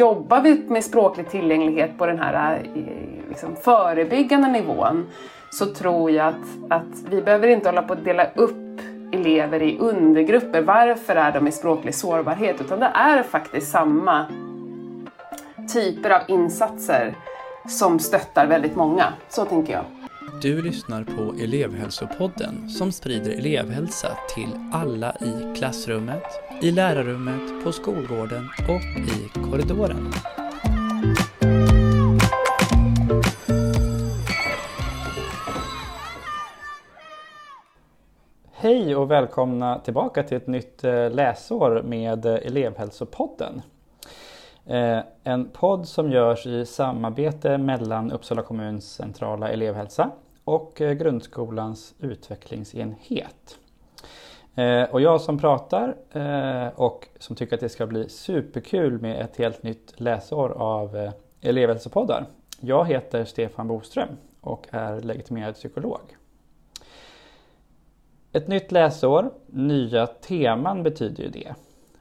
jobbar vi med språklig tillgänglighet på den här eh, liksom, förebyggande nivån så tror jag att, att vi behöver inte hålla på att dela upp elever i undergrupper. Varför är de i språklig sårbarhet? Utan det är faktiskt samma typer av insatser som stöttar väldigt många. Så tänker jag. Du lyssnar på elevhälsopodden som sprider elevhälsa till alla i klassrummet, i lärarrummet, på skolgården och i korridoren. Hej och välkomna tillbaka till ett nytt eh, läsår med eh, elevhälsopodden. Eh, en podd som görs i samarbete mellan Uppsala kommuns centrala elevhälsa och grundskolans utvecklingsenhet. Eh, och jag som pratar eh, och som tycker att det ska bli superkul med ett helt nytt läsår av eh, elevhälsopoddar. Jag heter Stefan Boström och är legitimerad psykolog. Ett nytt läsår, nya teman betyder ju det.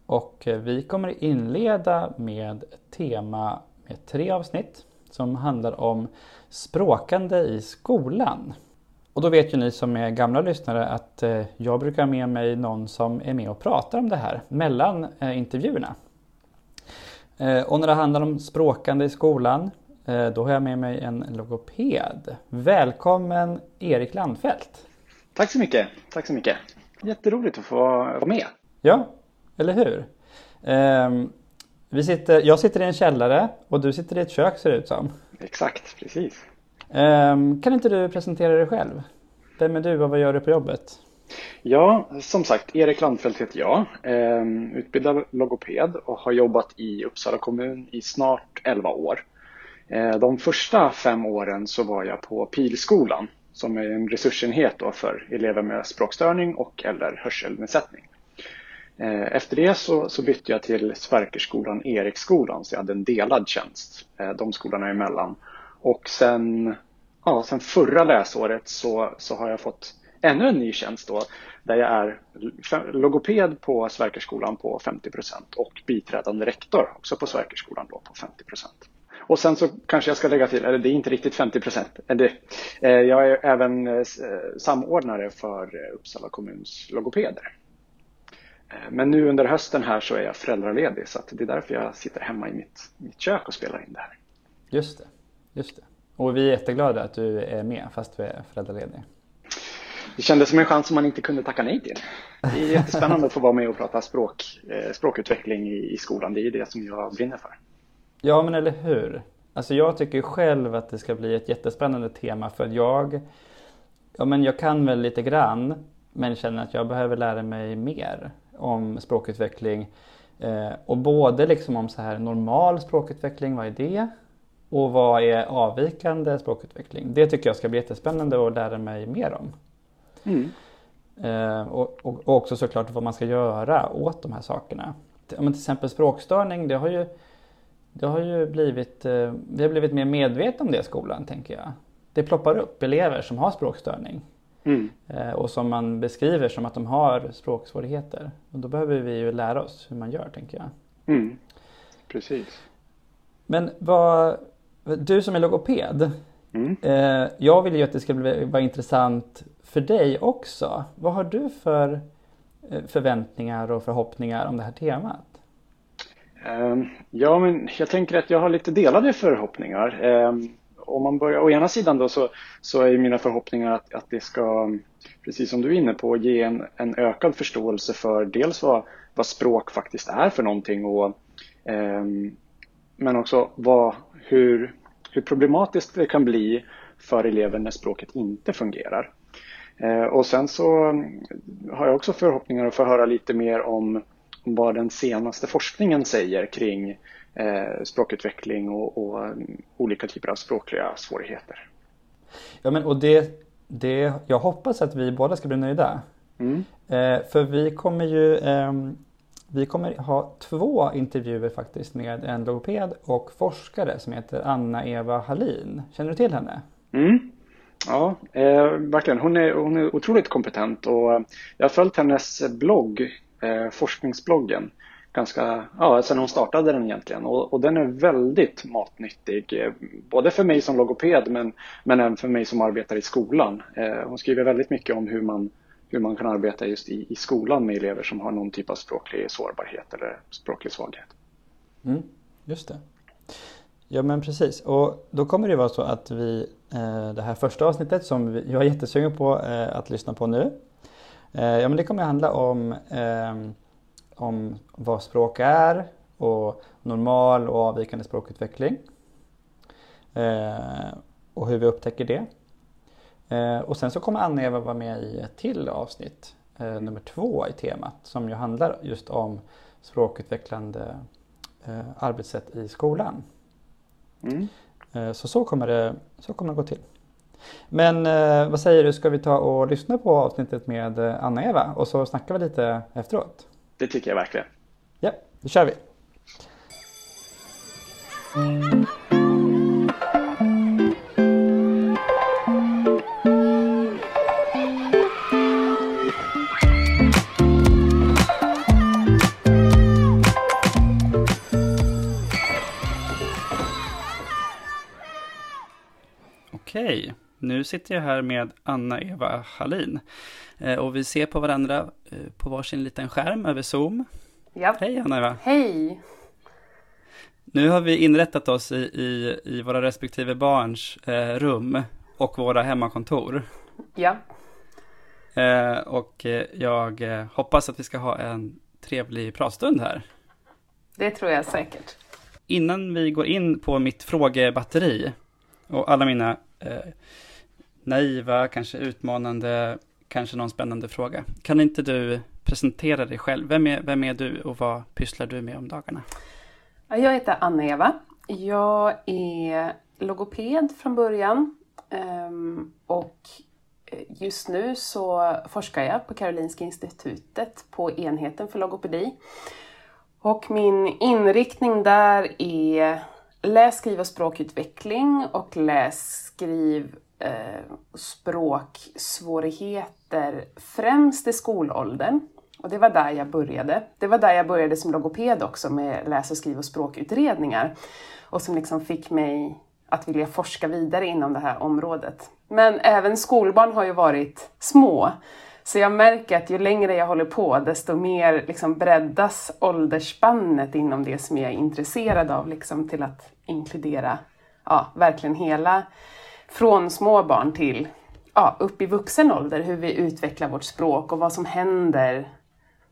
Och eh, vi kommer inleda med ett tema med tre avsnitt som handlar om språkande i skolan. Och då vet ju ni som är gamla lyssnare att eh, jag brukar ha med mig någon som är med och pratar om det här mellan eh, intervjuerna. Och när det handlar om språkande i skolan då har jag med mig en logoped. Välkommen Erik Landfelt! Tack så mycket! Tack så mycket! Jätteroligt att få vara med! Ja, eller hur? Um, vi sitter, jag sitter i en källare och du sitter i ett kök ser det ut som. Exakt, precis. Um, kan inte du presentera dig själv? Vem är du och vad gör du på jobbet? Ja, som sagt, Erik Landfelt heter jag. Um, utbildad logoped och har jobbat i Uppsala kommun i snart 11 år. Ehm, de första fem åren så var jag på Pilskolan som är en resursenhet för elever med språkstörning och eller hörselnedsättning. Efter det så, så bytte jag till Sverkerskolan Eriksskolan så jag hade en delad tjänst de skolorna emellan. Och sen, ja, sen förra läsåret så, så har jag fått ännu en ny tjänst då där jag är logoped på Sverkerskolan på 50% och biträdande rektor också på Sverkerskolan då på 50% och sen så kanske jag ska lägga till, eller det är inte riktigt 50 procent. Eh, jag är även eh, samordnare för Uppsala kommuns logopeder. Eh, men nu under hösten här så är jag föräldraledig så det är därför jag sitter hemma i mitt, mitt kök och spelar in det här. Just det, just det. Och vi är jätteglada att du är med fast du är föräldraledig. Det kändes som en chans som man inte kunde tacka nej till. Det är jättespännande att få vara med och prata språk, eh, språkutveckling i, skolan. Det är det som jag brinner för. Ja, men eller hur. Alltså jag tycker själv att det ska bli ett jättespännande tema för jag, ja men jag kan väl lite grann men känner att jag behöver lära mig mer om språkutveckling. Eh, och både liksom om så här normal språkutveckling, vad är det? Och vad är avvikande språkutveckling? Det tycker jag ska bli jättespännande att lära mig mer om. Mm. Eh, och, och, och, också såklart vad man ska göra åt de här sakerna. Men till exempel språkstörning, det har ju, det har ju blivit, eh, vi har blivit mer medvetna om det i skolan tänker jag. Det ploppar upp elever som har språkstörning. Mm. Eh, och som man beskriver som att de har språksvårigheter. Och då behöver vi ju lära oss hur man gör tänker jag. Mm. Precis. Men vad, du som är logoped. Mm. Eh, jag vill ju att det ska bli, vara intressant för dig också. Vad har du för eh, förväntningar och förhoppningar om det här temat? Um, ja, men jag tänker att jag har lite delade förhoppningar. Om man börjar, å ena sidan då så, så är mina förhoppningar att, att det ska, precis som du är inne på, ge en, en ökad förståelse för dels vad, vad språk faktiskt är för någonting och eh, men också vad, hur, hur problematiskt det kan bli för elever när språket inte fungerar. Eh, och sen så har jag också förhoppningar att få höra lite mer om vad den senaste forskningen säger kring eh, språkutveckling och, och, olika typer av språkliga svårigheter. Ja, men och det, det, jag hoppas att vi båda ska bli nöjda. Mm. Eh, för vi kommer ju eh, vi kommer ha två intervjuer faktiskt med en logoped och forskare som heter Anna-Eva Hallin. Känner du till henne? Mm. Ja, eh, verkligen. Hon är, hon är otroligt kompetent och eh, jag har följt hennes blogg, eh, forskningsbloggen, ganska, ja, sen hon startade den egentligen. Och, och den är väldigt matnyttig, eh, både för mig som logoped men, men även för mig som arbetar i skolan. Eh, hon skriver väldigt mycket om hur man, hur man kan arbeta just i, i skolan med elever som har någon typ av språklig sårbarhet eller språklig svaghet. Mm, just det. Ja men precis och då kommer det vara så att vi eh, det här första avsnittet som jag är jättesugen på eh, att lyssna på nu. Eh, ja men det kommer handla om eh, om vad språk är och normal och avvikande språkutveckling. Eh, och hur vi upptäcker det. Eh, och sen så kommer Anna-Eva vara med i ett till avsnitt, eh, nummer två i temat, som ju handlar just om språkutvecklande eh, arbetssätt i skolan. Mm. Eh, så så kommer, det, så kommer det gå till. Men eh, vad säger du, ska vi ta och lyssna på avsnittet med Anna-Eva och så snackar vi lite efteråt? Det tycker jag verkligen. Ja, då kör vi. Okej, nu sitter jag här med Anna-Eva Hallin. Eh, och vi ser på varandra eh, på varsin liten skärm över Zoom. Ja. Hej Anna-Eva! Hej! Nu har vi inrättat oss i, i, i våra respektive barns eh, rum och våra hemmakontor. Ja. Eh, och eh, jag hoppas att vi ska ha en trevlig pratstund här. Det tror jag säkert. Innan vi går in på mitt frågebatteri och alla mina eh, naiva, kanske utmanande kanske någon spännande fråga. Kan inte du presentera dig själv? Vem är, vem är du och vad pysslar du med om dagarna? Jag heter Anna-Eva. Jag är logoped från början ehm, och eh, just nu så forskar jag på Karolinska institutet på enheten för logopedi. Och min inriktning där är läs, skriv och språkutveckling och läs, skriv eh, språksvårigheter främst i skolåldern. Och det var där jag började. Det var där jag började som logoped också med läs och skriv och språkutredningar. Och som liksom fick mig att vilja forska vidare inom det här området. Men även skolbarn har ju varit små. Så jag märker att ju längre jag håller på desto mer liksom breddas åldersspannet inom det som jag är intresserad av liksom till att inkludera ja, verkligen hela från små barn till ja, upp i vuxen ålder, hur vi utvecklar vårt språk och vad som händer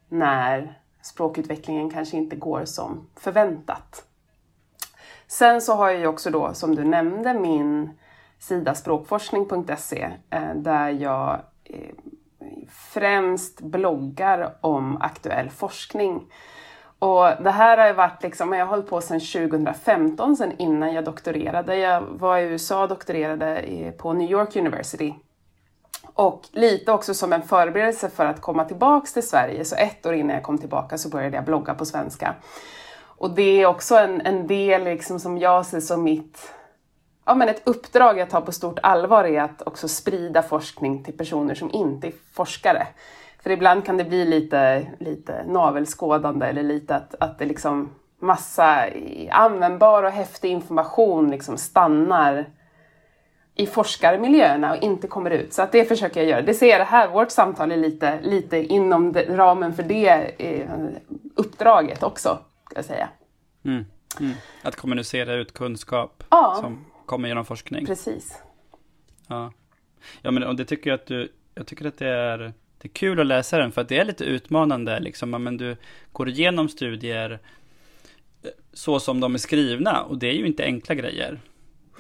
när språkutvecklingen kanske inte går som förväntat. Sen så har jag ju också då, som du nämnde, min sida språkforskning.se eh, där jag eh, främst bloggar om aktuell forskning och det här har ju varit liksom, jag har hållit på sedan 2015, sedan innan jag doktorerade. Jag var i USA och doktorerade på New York University. Och lite också som en förberedelse för att komma tillbaks till Sverige, så ett år innan jag kom tillbaka så började jag blogga på svenska. Och det är också en, en del liksom som jag ser som mitt ja, men ett uppdrag jag tar på stort allvar är att också sprida forskning till personer som inte är forskare. För ibland kan det bli lite, lite navelskådande eller lite att, att det liksom massa användbar och häftig information liksom stannar i forskarmiljöerna och inte kommer ut. Så att det försöker jag göra. Det ser jag här, vårt samtal är lite, lite inom ramen för det eh, uppdraget också, ska jag säga. Mm. Mm. Att kommunicera ut kunskap ja. som kommer genom forskning. Precis. Ja, ja men och det tycker jag att du, jag tycker att det är det är kul att läsa den för att det är lite utmanande. Liksom. Men du går igenom studier eh, så som de är skrivna och det är ju inte enkla grejer.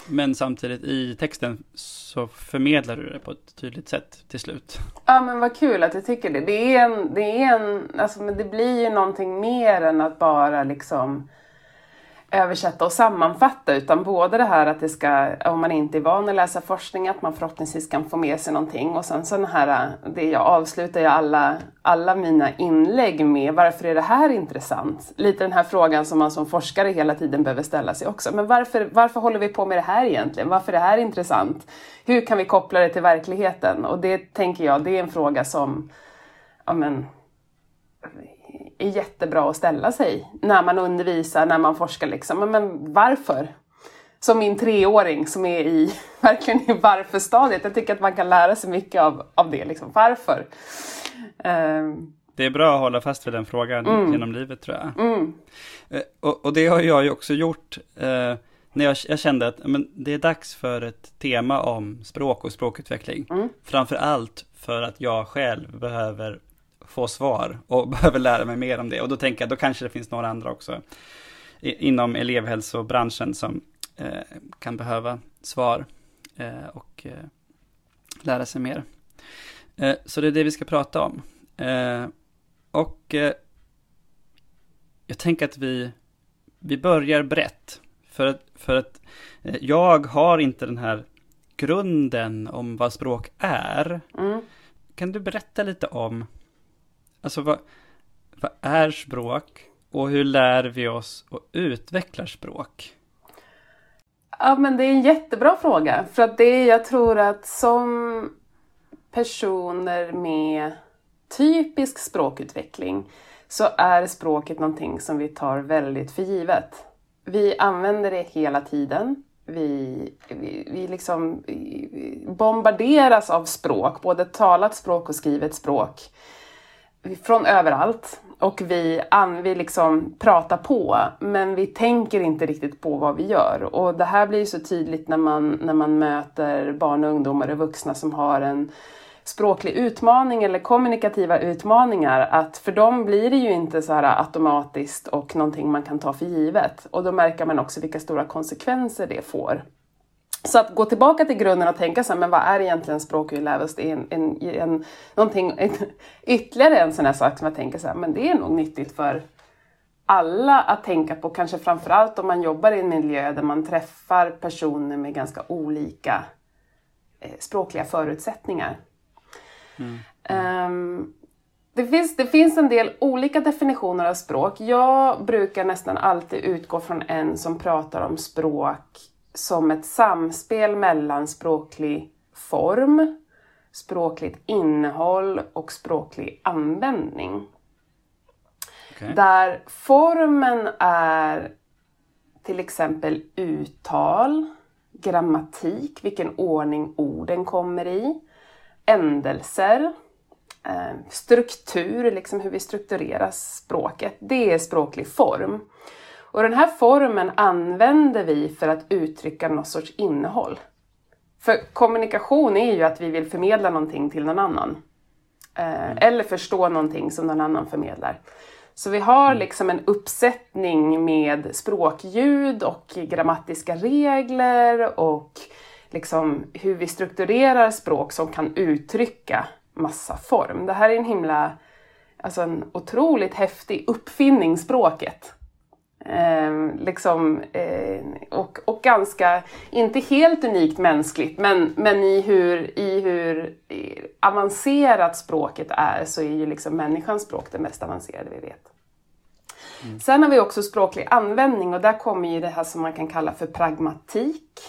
Men samtidigt i texten så förmedlar du det på ett tydligt sätt till slut. Ja men vad kul att du tycker det. Det är en, det är en, alltså men det blir ju någonting mer än att bara liksom översätta och sammanfatta utan både det här att det ska, om man inte är van att läsa forskning, att man förhoppningsvis kan få med sig någonting och sen så den här, det jag avslutar ju alla, alla mina inlägg med, varför är det här intressant? Lite den här frågan som man som forskare hela tiden behöver ställa sig också. Men varför, varför håller vi på med det här egentligen? Varför är det här intressant? Hur kan vi koppla det till verkligheten? Och det tänker jag, det är en fråga som, ja men, är jättebra att ställa sig när man undervisar, när man forskar. Liksom. Men varför? Som min treåring som är i, verkligen i varför-stadiet. Jag tycker att man kan lära sig mycket av, av det. Liksom. Varför? Um, det är bra att hålla fast vid den frågan mm. genom livet tror jag. Mm. Eh, och, och, det har jag ju också gjort eh, när jag, jag, kände att men, det är dags för ett tema om språk och språkutveckling. Mm. Framför allt för att jag själv behöver få svar och behöver lära mig mer om det. Och då tänker jag, då kanske det finns några andra också inom elevhälsobranschen som eh, kan behöva svar eh, och eh, lära sig mer. Eh, så det är det vi ska prata om. Eh, och eh, jag tänker att vi, vi börjar brett. För att, för att jag har inte den här grunden om vad språk är. Mm. Kan du berätta lite om, alltså vad, vad är språk och hur lär vi oss och utvecklar språk? Ja men det är en jättebra fråga. För att det jag tror att som personer med typisk språkutveckling så är språket någonting som vi tar väldigt för givet. Vi använder det hela tiden. Vi, vi, vi liksom bombarderas av språk, både talat språk och skrivet språk, från överallt. Och vi, an, vi liksom pratar på, men vi tänker inte riktigt på vad vi gör. Och det här blir så tydligt när man, när man möter barn och ungdomar och vuxna som har en språklig utmaning eller kommunikativa utmaningar att för dem blir det ju inte så här automatiskt och någonting man kan ta för givet. Och då märker man också vilka stora konsekvenser det får. Så att gå tillbaka till grunden och tänka så här, men vad är egentligen språk och lära Det är en, en, en, någonting, en, ytterligare en sån här sak som jag tänker så här, men det är nog nyttigt för alla att tänka på, kanske framförallt om man jobbar i en miljö där man träffar personer med ganska olika eh, språkliga förutsättningar. Um, det, finns, det finns en del olika definitioner av språk. Jag brukar nästan alltid utgå från en som pratar om språk som ett samspel mellan språklig form, språkligt innehåll och språklig användning. Okay. Där formen är till exempel uttal, grammatik, vilken ordning orden kommer i ändelser, eh, struktur, liksom hur vi strukturerar språket. Det är språklig form. Och den här formen använder vi för att uttrycka något sorts innehåll. För kommunikation är ju att vi vill förmedla någonting till någon annan. Eh, mm. eller förstå någonting som någon annan förmedlar. Så vi har mm. liksom en uppsättning med språkljud och grammatiska regler och liksom hur vi strukturerar språk som kan uttrycka massa form. Det här är en himla, alltså en otroligt häftig uppfinning, språket. Eh, liksom, eh, och, och ganska, inte helt unikt mänskligt, men, men i hur, i hur avancerat språket är så är ju liksom människans språk det mest avancerade vi vet. Mm. Sen har vi också språklig användning och där kommer ju det här som man kan kalla för pragmatik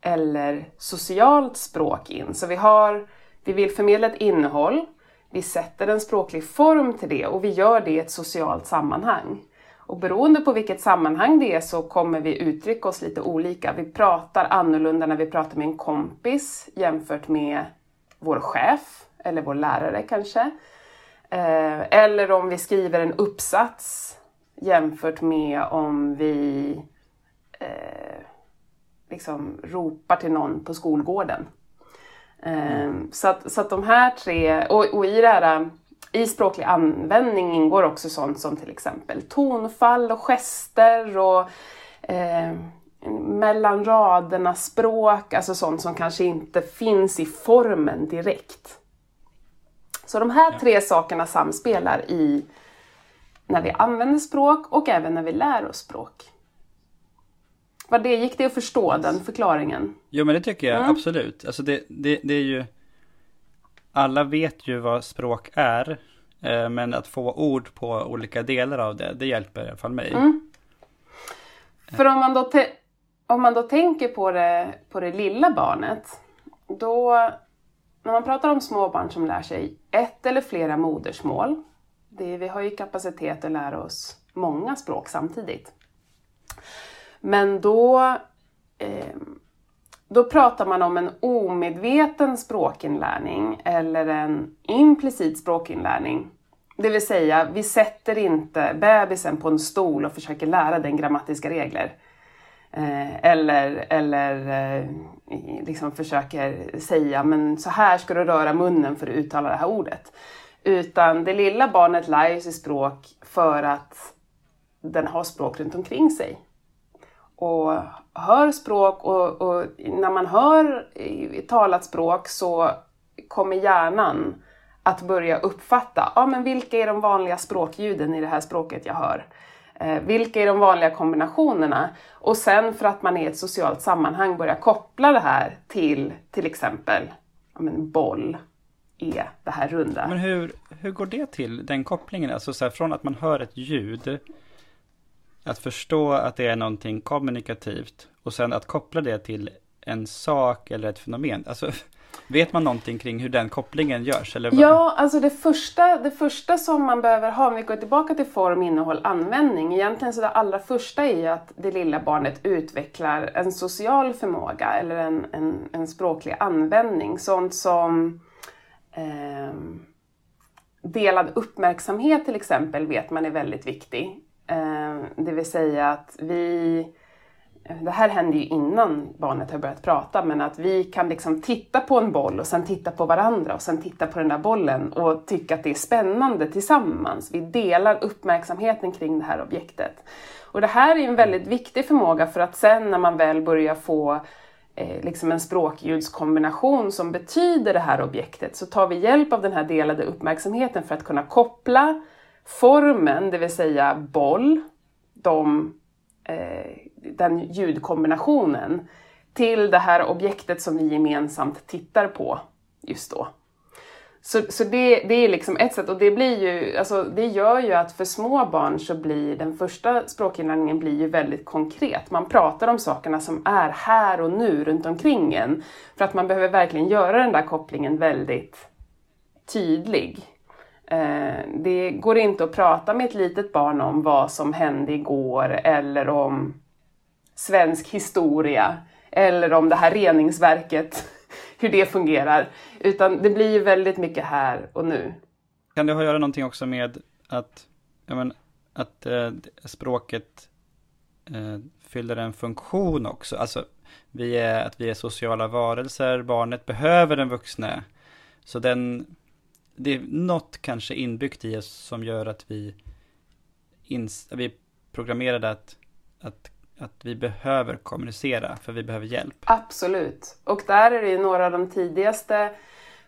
eller socialt språk in. Så vi, har, vi vill förmedla ett innehåll, vi sätter en språklig form till det och vi gör det i ett socialt sammanhang. Och beroende på vilket sammanhang det är så kommer vi uttrycka oss lite olika. Vi pratar annorlunda när vi pratar med en kompis jämfört med vår chef eller vår lärare kanske. Eh, eller om vi skriver en uppsats jämfört med om vi eh, liksom ropar till någon på skolgården. Mm. Så, att, så att de här tre, och, och i det här i språklig användning ingår också sånt som till exempel tonfall och gester och eh, mellan raderna språk, alltså sånt som kanske inte finns i formen direkt. Så de här tre sakerna samspelar i när vi använder språk och även när vi lär oss språk. Vad det, gick det att förstå den förklaringen? Jo men det tycker jag mm. absolut. Alltså det, det, det är ju alla vet ju vad språk är. Eh, men att få ord på olika delar av det, det hjälper i alla fall mig. Mm. För om man, då om man då tänker på det, på det lilla barnet. Då, när man pratar om små barn som lär sig ett eller flera modersmål. Det, vi har ju kapacitet att lära oss många språk samtidigt. Men då, eh, då pratar man om en omedveten språkinlärning eller en implicit språkinlärning. Det vill säga, vi sätter inte bebisen på en stol och försöker lära den grammatiska regler. Eh, eller eller eh, liksom försöker säga, men så här ska du röra munnen för att uttala det här ordet. Utan det lilla barnet lär sig språk för att den har språk runt omkring sig. Och hör språk och, och när man hör talat språk så kommer hjärnan att börja uppfatta, ja men vilka är de vanliga språkljuden i det här språket jag hör? Eh, vilka är de vanliga kombinationerna? Och sen för att man är i ett socialt sammanhang börja koppla det här till till exempel ja, men boll, är det här runda. Men hur, hur går det till, den kopplingen? Alltså så här, från att man hör ett ljud, att förstå att det är någonting kommunikativt och sen att koppla det till en sak eller ett fenomen. Alltså, vet man någonting kring hur den kopplingen görs? Eller Ja, alltså det första, det första som man behöver ha, om vi går tillbaka till form, innehåll, användning. Egentligen så det allra första är ju att det lilla barnet utvecklar en social förmåga eller en, en, en språklig användning. Sånt som eh, delad uppmärksamhet till exempel vet man är väldigt viktig. Eh, det vill säga att vi det här händer ju innan barnet har börjat prata, men att vi kan liksom titta på en boll och sen titta på varandra och sen titta på den där bollen och tycka att det är spännande tillsammans. Vi delar uppmärksamheten kring det här objektet. Och det här är en väldigt viktig förmåga för att sen när man väl börjar få eh, liksom en språkljudskombination som betyder det här objektet så tar vi hjälp av den här delade uppmärksamheten för att kunna koppla formen, det vill säga boll, de, eh, den ljudkombinationen till det här objektet som vi gemensamt tittar på just då. Så, så det, det är liksom ett sätt och det blir ju, alltså det gör ju att för små barn så blir den första språkinlärningen blir ju väldigt konkret. Man pratar om sakerna som är här och nu runt omkring en. För att man behöver verkligen göra den där kopplingen väldigt tydlig. Eh, det går inte att prata med ett litet barn om vad som hände igår eller om svensk historia eller om det här reningsverket hur det fungerar. Utan det blir väldigt mycket här och nu. Kan det ha att göra någonting också med att, men, att eh, språket eh, fyller en funktion också? Alltså, vi är, att vi är sociala varelser, barnet behöver den vuxne. Så den, det är något kanske inbyggt i oss som gör att vi, ins, vi är programmerade att, att att vi behöver kommunicera för vi behöver hjälp. Absolut. Och där är det ju några av de tidigaste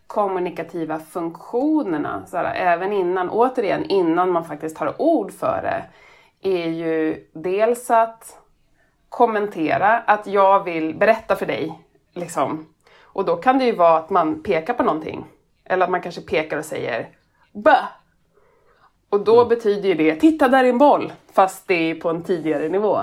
kommunikativa funktionerna, så här, även innan, återigen innan man faktiskt har ord för det, är ju dels att kommentera, att jag vill berätta för dig. Liksom. Och då kan det ju vara att man pekar på någonting. Eller att man kanske pekar och säger Bö! Och då mm. betyder ju det, titta där är en boll, fast det är på en tidigare nivå.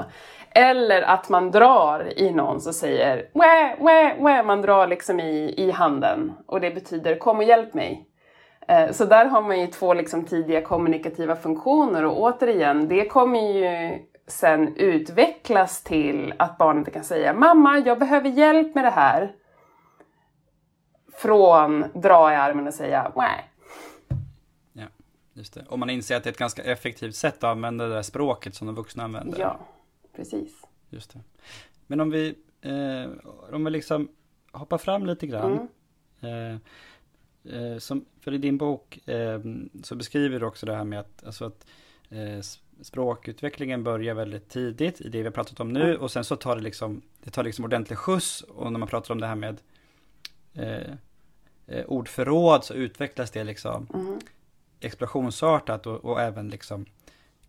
Eller att man drar i någon och säger wä, wä, wä. Man drar liksom i, i handen och det betyder kom och hjälp mig. Eh, så där har man ju två liksom tidiga kommunikativa funktioner och återigen, det kommer ju sen utvecklas till att barnet kan säga Mamma, jag behöver hjälp med det här. Från dra i armen och säga wä. Ja, just det. Och man inser att det är ett ganska effektivt sätt att använda det där språket som de vuxna använder. Ja precis. Just det. Men om vi, eh, om vi liksom hoppar fram lite grann. Mm. Eh, eh, som, för i din bok eh, så beskriver du också det här med att, alltså att eh, språkutvecklingen börjar väldigt tidigt i det vi har pratat om nu mm. och sen så tar det liksom, det tar liksom ordentlig skjuts och när man pratar om det här med eh, ordförråd så utvecklas det liksom mm. explosionsartat och, och även liksom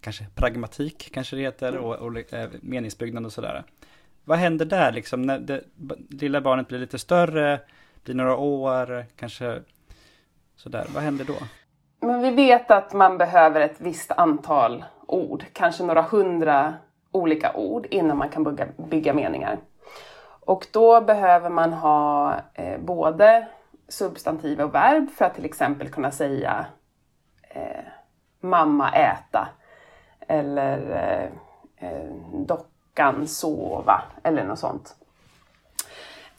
kanske pragmatik kanske det heter mm. och, och eh, meningsbyggnad och sådär. Vad händer där liksom när det lilla barnet blir lite större, blir några år, kanske sådär. Vad händer då? Men vi vet att man behöver ett visst antal ord, kanske några hundra olika ord innan man kan bygga, bygga meningar. Och då behöver man ha eh, både substantiv och verb för att till exempel kunna säga eh, mamma äta eller eh, eh, dockan sova eller något sånt.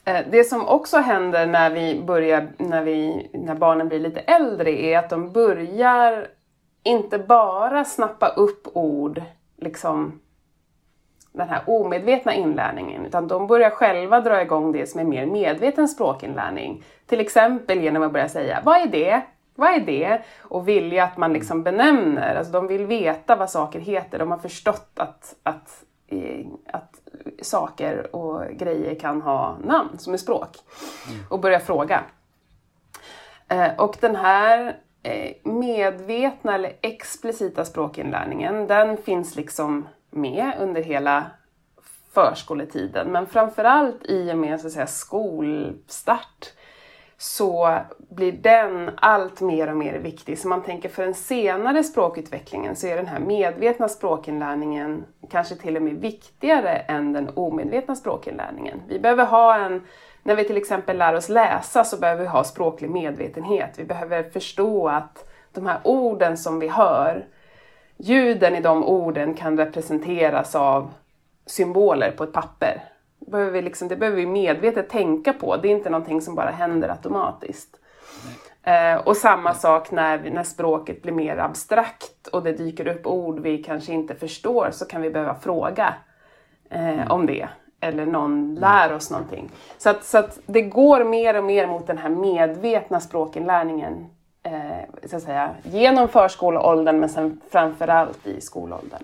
Eh, det som också händer när, vi börjar, när, vi, när barnen blir lite äldre är att de börjar inte bara snappa upp ord, liksom den här omedvetna inlärningen, utan de börjar själva dra igång det som är mer medveten språkinlärning. Till exempel genom att börja säga Vad är det? Vad är det? Och vilja att man liksom benämner, alltså de vill veta vad saker heter. De har förstått att, att, att saker och grejer kan ha namn som är språk. Mm. Och börja fråga. Eh, och den här eh, medvetna eller explicita språkinlärningen, den finns liksom med under hela förskoletiden. Men framförallt i och med så att säga, skolstart så blir den allt mer och mer viktig. Så man tänker för den senare språkutvecklingen så är den här medvetna språkinlärningen kanske till och med viktigare än den omedvetna språkinlärningen. Vi behöver ha en, när vi till exempel lär oss läsa så behöver vi ha språklig medvetenhet. Vi behöver förstå att de här orden som vi hör, ljuden i de orden kan representeras av symboler på ett papper behöver vi liksom, det behöver vi medvetet tänka på. Det är inte någonting som bara händer automatiskt. Eh, och samma sak när, när språket blir mer abstrakt och det dyker upp ord vi kanske inte förstår så kan vi behöva fråga eh, mm. om det. Eller någon lär oss någonting. Så att, så att det går mer och mer mot den här medvetna språkinlärningen eh, så att säga, genom förskoleåldern men sen framförallt i skolåldern.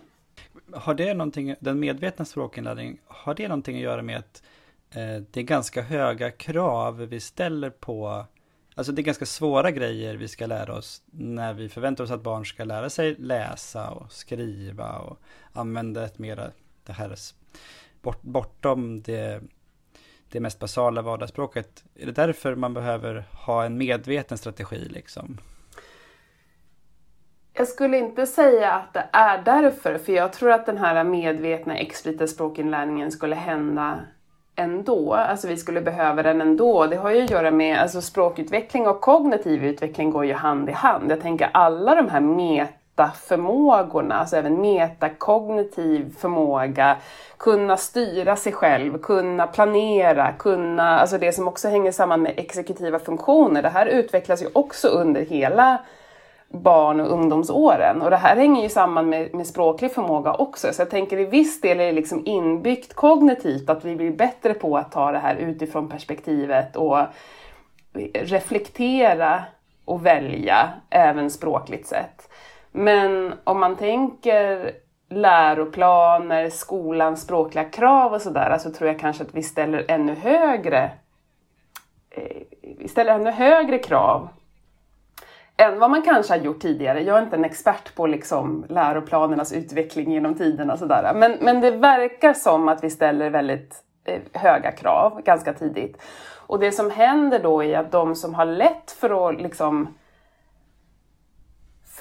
Har det någonting, den medvetna språkinlärningen, har det någonting att göra med att eh, det är ganska höga krav vi ställer på Alltså det är ganska svåra grejer vi ska lära oss när vi förväntar oss att barn ska lära sig läsa och skriva och använda ett mera, det här bort, bortom det, det mest basala vardagsspråket. Är det därför man behöver ha en medveten strategi liksom? Jag skulle inte säga att det är därför, för jag tror att den här medvetna explicita språkinlärningen skulle hända ändå. Alltså vi skulle behöva den ändå. Det har ju att göra med, alltså språkutveckling och kognitiv utveckling går ju hand i hand. Jag tänker alla de här metaförmågorna, alltså även metakognitiv förmåga, kunna styra sig själv, kunna planera, kunna, alltså det som också hänger samman med exekutiva funktioner. Det här utvecklas ju också under hela barn och ungdomsåren. Och det här hänger ju samman med, med språklig förmåga också. Så jag tänker i viss del är det liksom inbyggt kognitivt att vi blir bättre på att ta det här utifrån perspektivet och reflektera och välja även språkligt sett. Men om man tänker läroplaner, skolans språkliga krav och sådär, så tror jag kanske att vi ställer ännu högre eh, vi ställer ännu högre krav än vad man kanske har gjort tidigare. Jag är inte en expert på liksom läroplanernas utveckling genom tiderna. Sådär. Men, men det verkar som att vi ställer väldigt eh, höga krav ganska tidigt. Och det som händer då är att de som har lätt för att liksom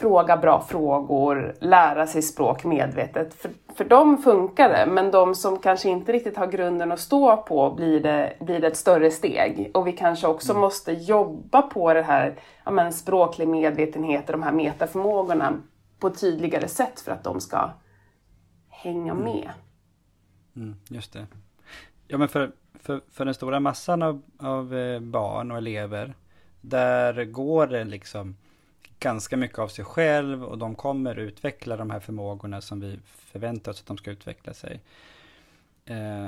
fråga bra frågor, lära sig språk medvetet. För, för dem funkar det, men de som kanske inte riktigt har grunden att stå på blir det, blir det ett större steg. Och vi kanske också mm. måste jobba på det här ja, men, språklig medvetenhet och de här metaförmågorna på ett tydligare sätt för att de ska hänga mm. med. Mm, just det. Ja, men för, för, för den stora massan av, av eh, barn och elever, där går det liksom ganska mycket av sig själv och de kommer utveckla de här förmågorna som vi förväntar oss att de ska utveckla sig. Eh,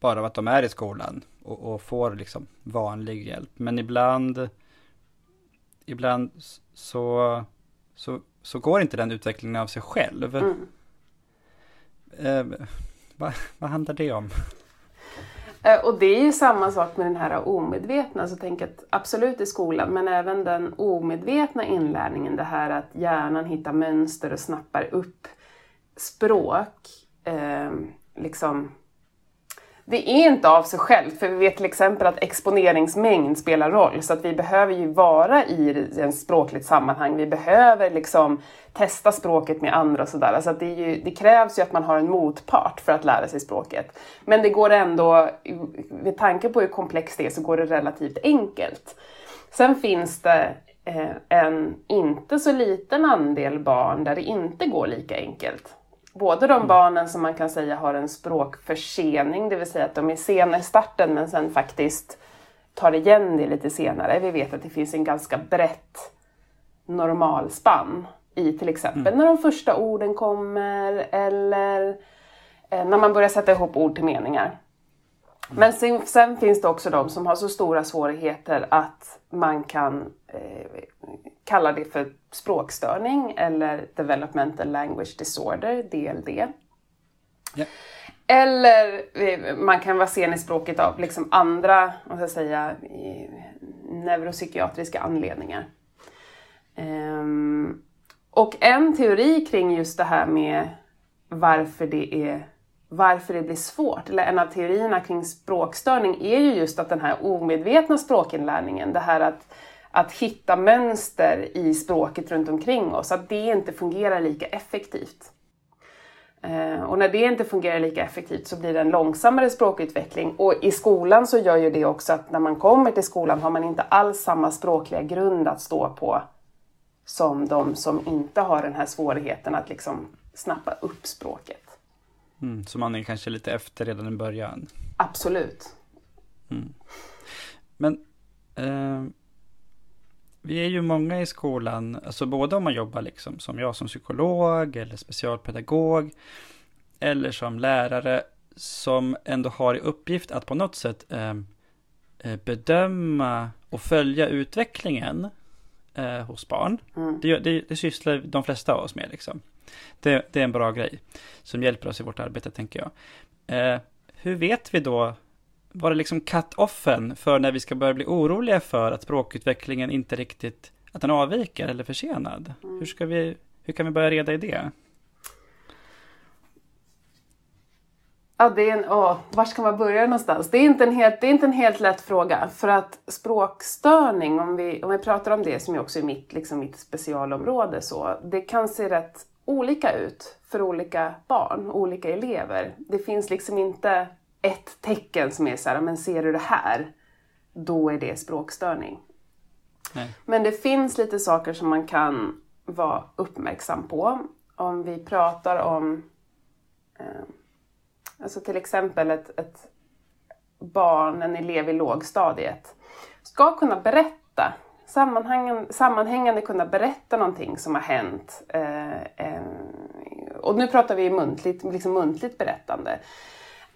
bara av att de är i skolan och, och, får liksom vanlig hjälp. Men ibland, ibland så, så, så går inte den utvecklingen av sig själv. Mm. Eh, vad, vad handlar det om? Eh, och det är ju samma sak med den här omedvetna, så tänk att absolut i skolan, men även den omedvetna inlärningen, det här att hjärnan hittar mönster och snappar upp språk, eh, liksom det är inte av sig självt, för vi vet till exempel att exponeringsmängd spelar roll, så att vi behöver ju vara i en språkligt sammanhang. Vi behöver liksom testa språket med andra och sådär. Så att det, ju, det, krävs ju att man har en motpart för att lära sig språket. Men det går ändå, med tanke på hur komplext det är, så går det relativt enkelt. Sen finns det eh, en inte så liten andel barn där det inte går lika enkelt. Både de barnen som man kan säga har en språkförsening, det vill säga att de är sena i starten men sen faktiskt tar igen det lite senare. Vi vet att det finns en ganska brett normalspann i till exempel mm. när de första orden kommer eller eh, när man börjar sätta ihop ord till meningar. Men sen, sen, finns det också de som har så stora svårigheter att man kan eh, kalla det för språkstörning eller Developmental Language Disorder, DLD. Yeah. Eller eh, man kan vara sen i språket av liksom andra vad jag säga, neuropsykiatriska anledningar. Um, och en teori kring just det här med varför det är varför det blir svårt, eller en av teorierna kring språkstörning är ju just att den här omedvetna språkinlärningen, det här att, att hitta mönster i språket runt omkring oss, att det inte fungerar lika effektivt. Eh, och när det inte fungerar lika effektivt så blir det en långsammare språkutveckling. Och i skolan så gör ju det också att när man kommer till skolan har man inte alls samma språkliga grund att stå på som de som inte har den här svårigheten att liksom snappa upp språket. Mm, så man är kanske lite efter redan i början? Absolut. Mm. Men eh, vi är ju många i skolan, alltså både om man jobbar liksom som jag som psykolog eller specialpedagog eller som lärare som ändå har i uppgift att på något sätt eh, eh bedöma och följa utvecklingen eh, hos barn. Mm. Det, det, det sysslar de flesta av oss med liksom. Det, det, är en bra grej som hjälper oss i vårt arbete, tänker jag. Eh, hur vet vi då, var det liksom cut-offen för när vi ska börja bli oroliga för att språkutvecklingen inte riktigt, att den avviker eller försenad? Mm. Hur, ska vi, hur kan vi börja reda i det? Ja, det är en, åh, var ska man börja någonstans? Det är, inte en helt, det är inte en helt lätt fråga. För att språkstörning, om vi, om vi pratar om det som är också är mitt, liksom mitt specialområde, så, det kan se rätt olika ut för olika barn, olika elever. Det finns liksom inte ett tecken som är så här, men ser du det här? Då är det språkstörning. Nej. Men det finns lite saker som man kan vara uppmärksam på. Om vi pratar om eh, Alltså till exempel ett, ett barn, en elev i lågstadiet, ska kunna berätta sammanhängande kunna berätta någonting som har hänt. Eh, och nu pratar vi muntligt, liksom muntligt berättande.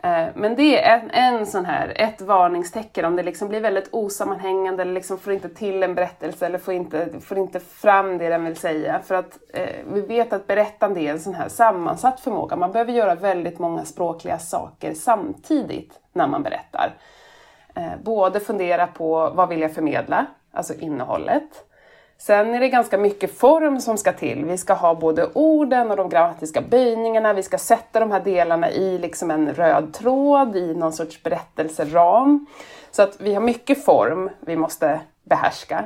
Eh, men det är en, en sån här, ett varningstecken om det liksom blir väldigt osammanhängande eller liksom får inte till en berättelse eller får inte, får inte fram det den vill säga. För att eh, vi vet att berättande är en sån här sammansatt förmåga. Man behöver göra väldigt många språkliga saker samtidigt när man berättar. Eh, både fundera på vad vill jag förmedla, alltså innehållet. Sen är det ganska mycket form som ska till. Vi ska ha både orden och de grammatiska böjningarna. Vi ska sätta de här delarna i liksom en röd tråd, i någon sorts berättelseram. Så att vi har mycket form vi måste behärska.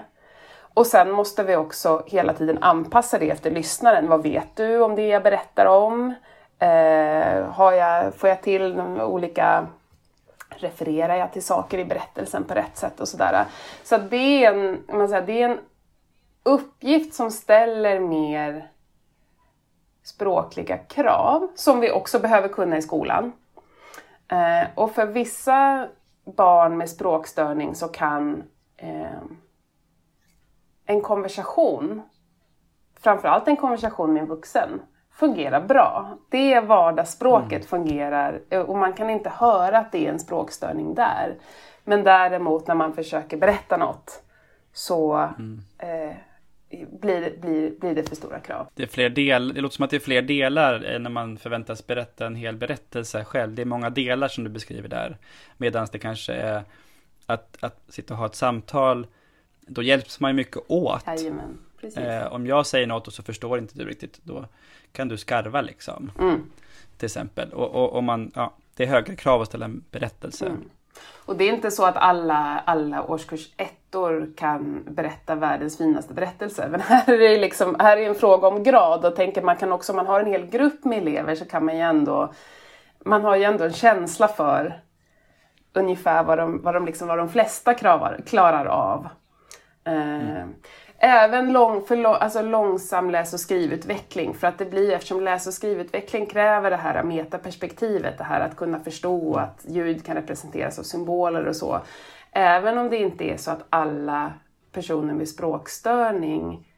Och sen måste vi också hela tiden anpassa det efter lyssnaren. Vad vet du om det jag berättar om? Eh, har jag, får jag till olika refererar jag till saker i berättelsen på rätt sätt och sådär. Så det är en, man säger, det är en uppgift som ställer mer språkliga krav som vi också behöver kunna i skolan. Eh, och för vissa barn med språkstörning så kan eh, en konversation, framförallt en konversation med en vuxen, fungera bra. Det vardagsspråket mm. fungerar och man kan inte höra att det är en språkstörning där. Men däremot när man försöker berätta något så mm. eh, blir, blir, blir det för stora krav. Det, är fler del, det låter som att det är fler delar när man förväntas berätta en hel berättelse själv. Det är många delar som du beskriver där. Medan det kanske är att, att sitta och ha ett samtal, då hjälps man ju mycket åt. Jajamän, eh, om jag säger något och så förstår inte du riktigt, då kan du skarva liksom. Mm. Till exempel. Och, och, och, man, ja, det är högre krav att ställa en berättelse. Mm. Och det är inte så att alla, alla årskurs ettor kan berätta världens finaste berättelse. Men här är det liksom, här är en fråga om grad och tänker man kan också, om man har en hel grupp med elever så kan man ju ändå, man har ju ändå en känsla för ungefär vad de, vad de, liksom, vad de flesta kravar, klarar av. Mm. Även lång, för lång, alltså långsam läs och skrivutveckling för att det blir, eftersom läs och skrivutveckling kräver det här metaperspektivet, det här att kunna förstå att ljud kan representeras av symboler och så. Även om det inte är så att alla personer med språkstörning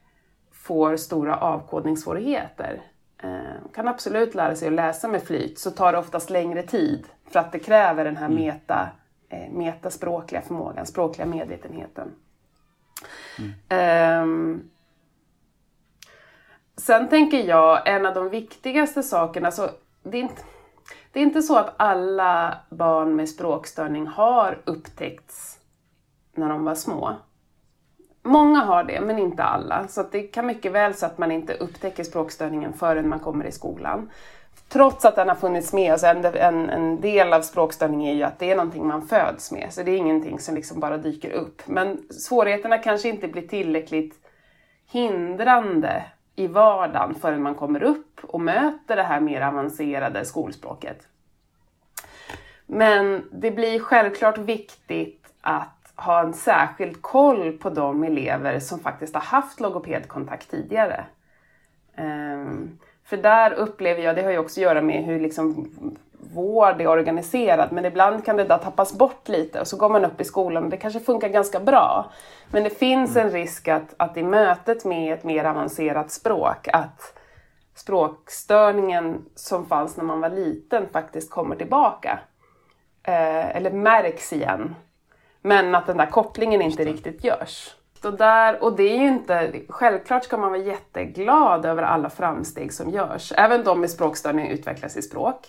får stora avkodningssvårigheter. Eh, kan absolut lära sig att läsa med flyt så tar det oftast längre tid för att det kräver den här mm. meta, eh, metaspråkliga förmågan, språkliga medvetenheten. Mm. Um, sen tänker jag, en av de viktigaste sakerna, så det är, inte, det är inte så att alla barn med språkstörning har upptäckts när de var små. Många har det, men inte alla. Så det kan mycket väl så att man inte upptäcker språkstörningen förrän man kommer i skolan. Trots att den har funnits med oss, en, en, en, del av språkstörning är ju att det är någonting man föds med, så det är ingenting som liksom bara dyker upp. Men svårigheterna kanske inte blir tillräckligt hindrande i vardagen förrän man kommer upp och möter det här mer avancerade skolspråket. Men det blir självklart viktigt att ha en särskild koll på de elever som faktiskt har haft logopedkontakt tidigare. Um, för där upplever jag, det har ju också att göra med hur liksom vård är organiserad, men ibland kan det där tappas bort lite och så går man upp i skolan och det kanske funkar ganska bra. Men det finns en risk att, att i mötet med ett mer avancerat språk, att språkstörningen som fanns när man var liten faktiskt kommer tillbaka. Eh, eller märks igen. Men att den där kopplingen inte riktigt görs. Och, där, och det är ju inte, självklart ska man vara jätteglad över alla framsteg som görs. Även de med språkstörning utvecklas i språk.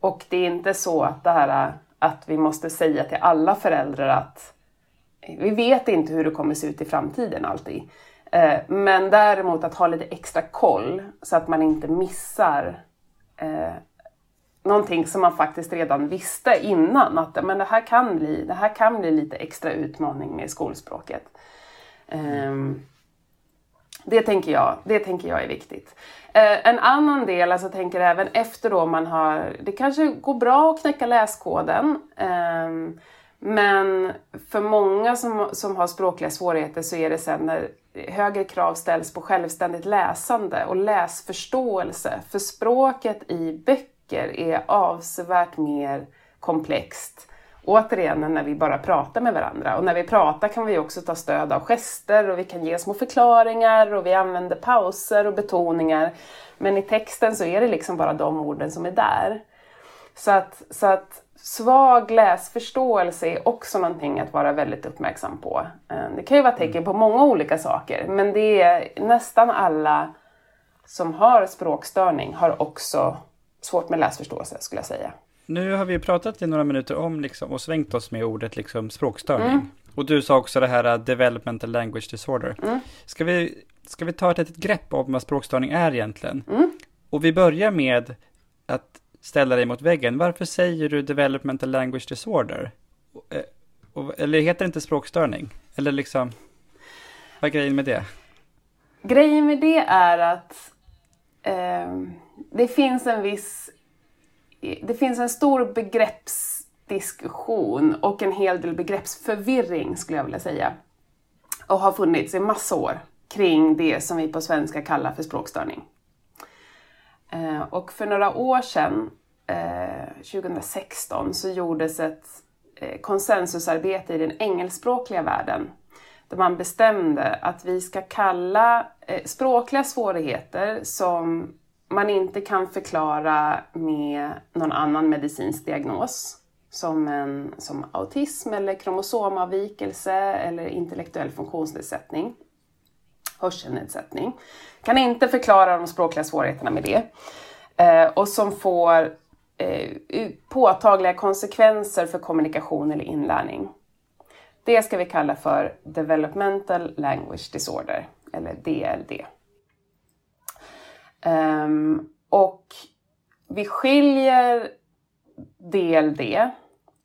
Och det är inte så att det här att vi måste säga till alla föräldrar att vi vet inte hur det kommer se ut i framtiden alltid. Eh, men däremot att ha lite extra koll så att man inte missar eh, någonting som man faktiskt redan visste innan att men det, här kan bli, det här kan bli lite extra utmaning med skolspråket. Um, det tänker, jag, det tänker jag är viktigt. Eh, en annan del, alltså tänker även efter då man har, det kanske går bra att knäcka läskoden. Ehm, men för många som, som har språkliga svårigheter så är det sen när högre krav ställs på självständigt läsande och läsförståelse. För språket i böcker är avsevärt mer komplext återigen när vi bara pratar med varandra. Och när vi pratar kan vi också ta stöd av gester och vi kan ge små förklaringar och vi använder pauser och betoningar. Men i texten så är det liksom bara de orden som är där. Så att, så att svag läsförståelse är också någonting att vara väldigt uppmärksam på. Eh, det kan ju vara tecken på många olika saker, men det är nästan alla som har språkstörning har också svårt med läsförståelse skulle jag säga. Nu har vi pratat i några minuter om liksom, och svängt oss med ordet liksom, språkstörning. Mm. Och du sa också det här uh, developmental language disorder. Mm. Ska, vi, ska vi ta ett litet grepp om vad språkstörning är egentligen? Mm. Och vi börjar med att ställa dig mot väggen. Varför säger du developmental language disorder? Eh, eller heter det inte språkstörning? Eller liksom, vad är grejen med det? Grejen med det är att eh, det finns en viss det finns en stor begreppsdiskussion och en hel del begreppsförvirring skulle jag vilja säga. Och har funnits i massa år kring det som vi på svenska kallar för språkstörning. Eh, och för några år sedan, eh, 2016, så gjordes ett eh, konsensusarbete i den engelskspråkliga världen där man bestämde att vi ska kalla språkliga svårigheter som man inte kan förklara med någon annan medicinsk diagnos som, en, som autism eller kromosomavvikelse eller intellektuell funktionsnedsättning, hörselnedsättning. Kan inte förklara de språkliga svårigheterna med det. Eh, och som får eh, påtagliga konsekvenser för kommunikation eller inlärning. Det ska vi kalla för Developmental Language Disorder, eller DLD. Um, och vi skiljer DLD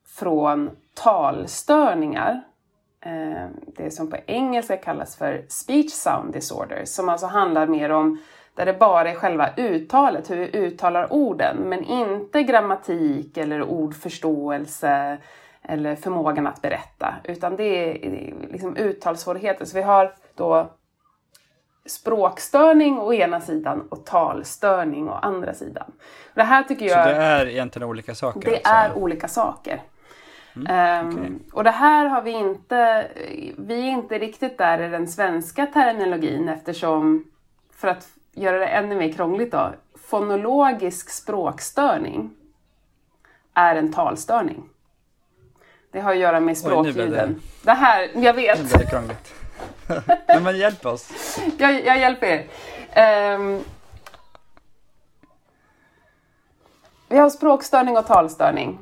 från talstörningar. Um, det som på engelska kallas för speech sound disorder, som alltså handlar mer om där det bara är själva uttalet, hur vi uttalar orden, men inte grammatik eller ordförståelse eller förmågan att berätta, utan det är liksom uttalssvårigheter. Så vi har då språkstörning å ena sidan och talstörning å andra sidan. Det här tycker jag... Så det är egentligen olika saker? Det alltså. är olika saker. Mm, okay. um, och det här har vi inte, vi är inte riktigt där i den svenska terminologin eftersom, för att göra det ännu mer krångligt då, fonologisk språkstörning är en talstörning. Det har att göra med språkljuden. Oj, det. det här, jag vet. Nu blir det krångligt. men, men hjälp oss. jag, jag hjälper er. Um, vi har språkstörning och talstörning.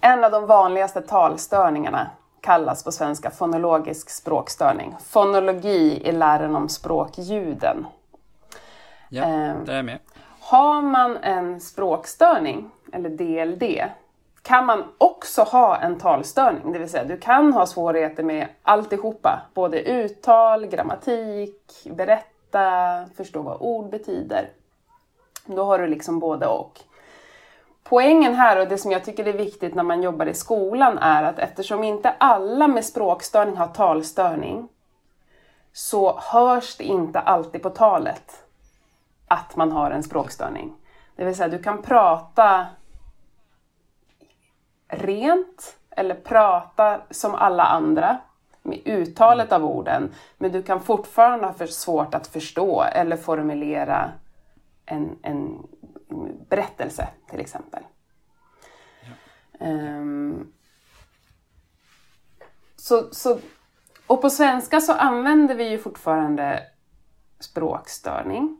En av de vanligaste talstörningarna kallas på svenska fonologisk språkstörning. Fonologi är läran om språkljuden. Ja, um, det är jag med. Har man en språkstörning, eller DLD, kan man också ha en talstörning. Det vill säga du kan ha svårigheter med alltihopa. Både uttal, grammatik, berätta, förstå vad ord betyder. Då har du liksom både och. Poängen här och det som jag tycker är viktigt när man jobbar i skolan är att eftersom inte alla med språkstörning har talstörning så hörs det inte alltid på talet att man har en språkstörning. Det vill säga du kan prata rent eller prata som alla andra med uttalet av orden. Men du kan fortfarande ha för svårt att förstå eller formulera en, en berättelse till exempel. Ja. Um, så, så, och på svenska så använder vi ju fortfarande språkstörning.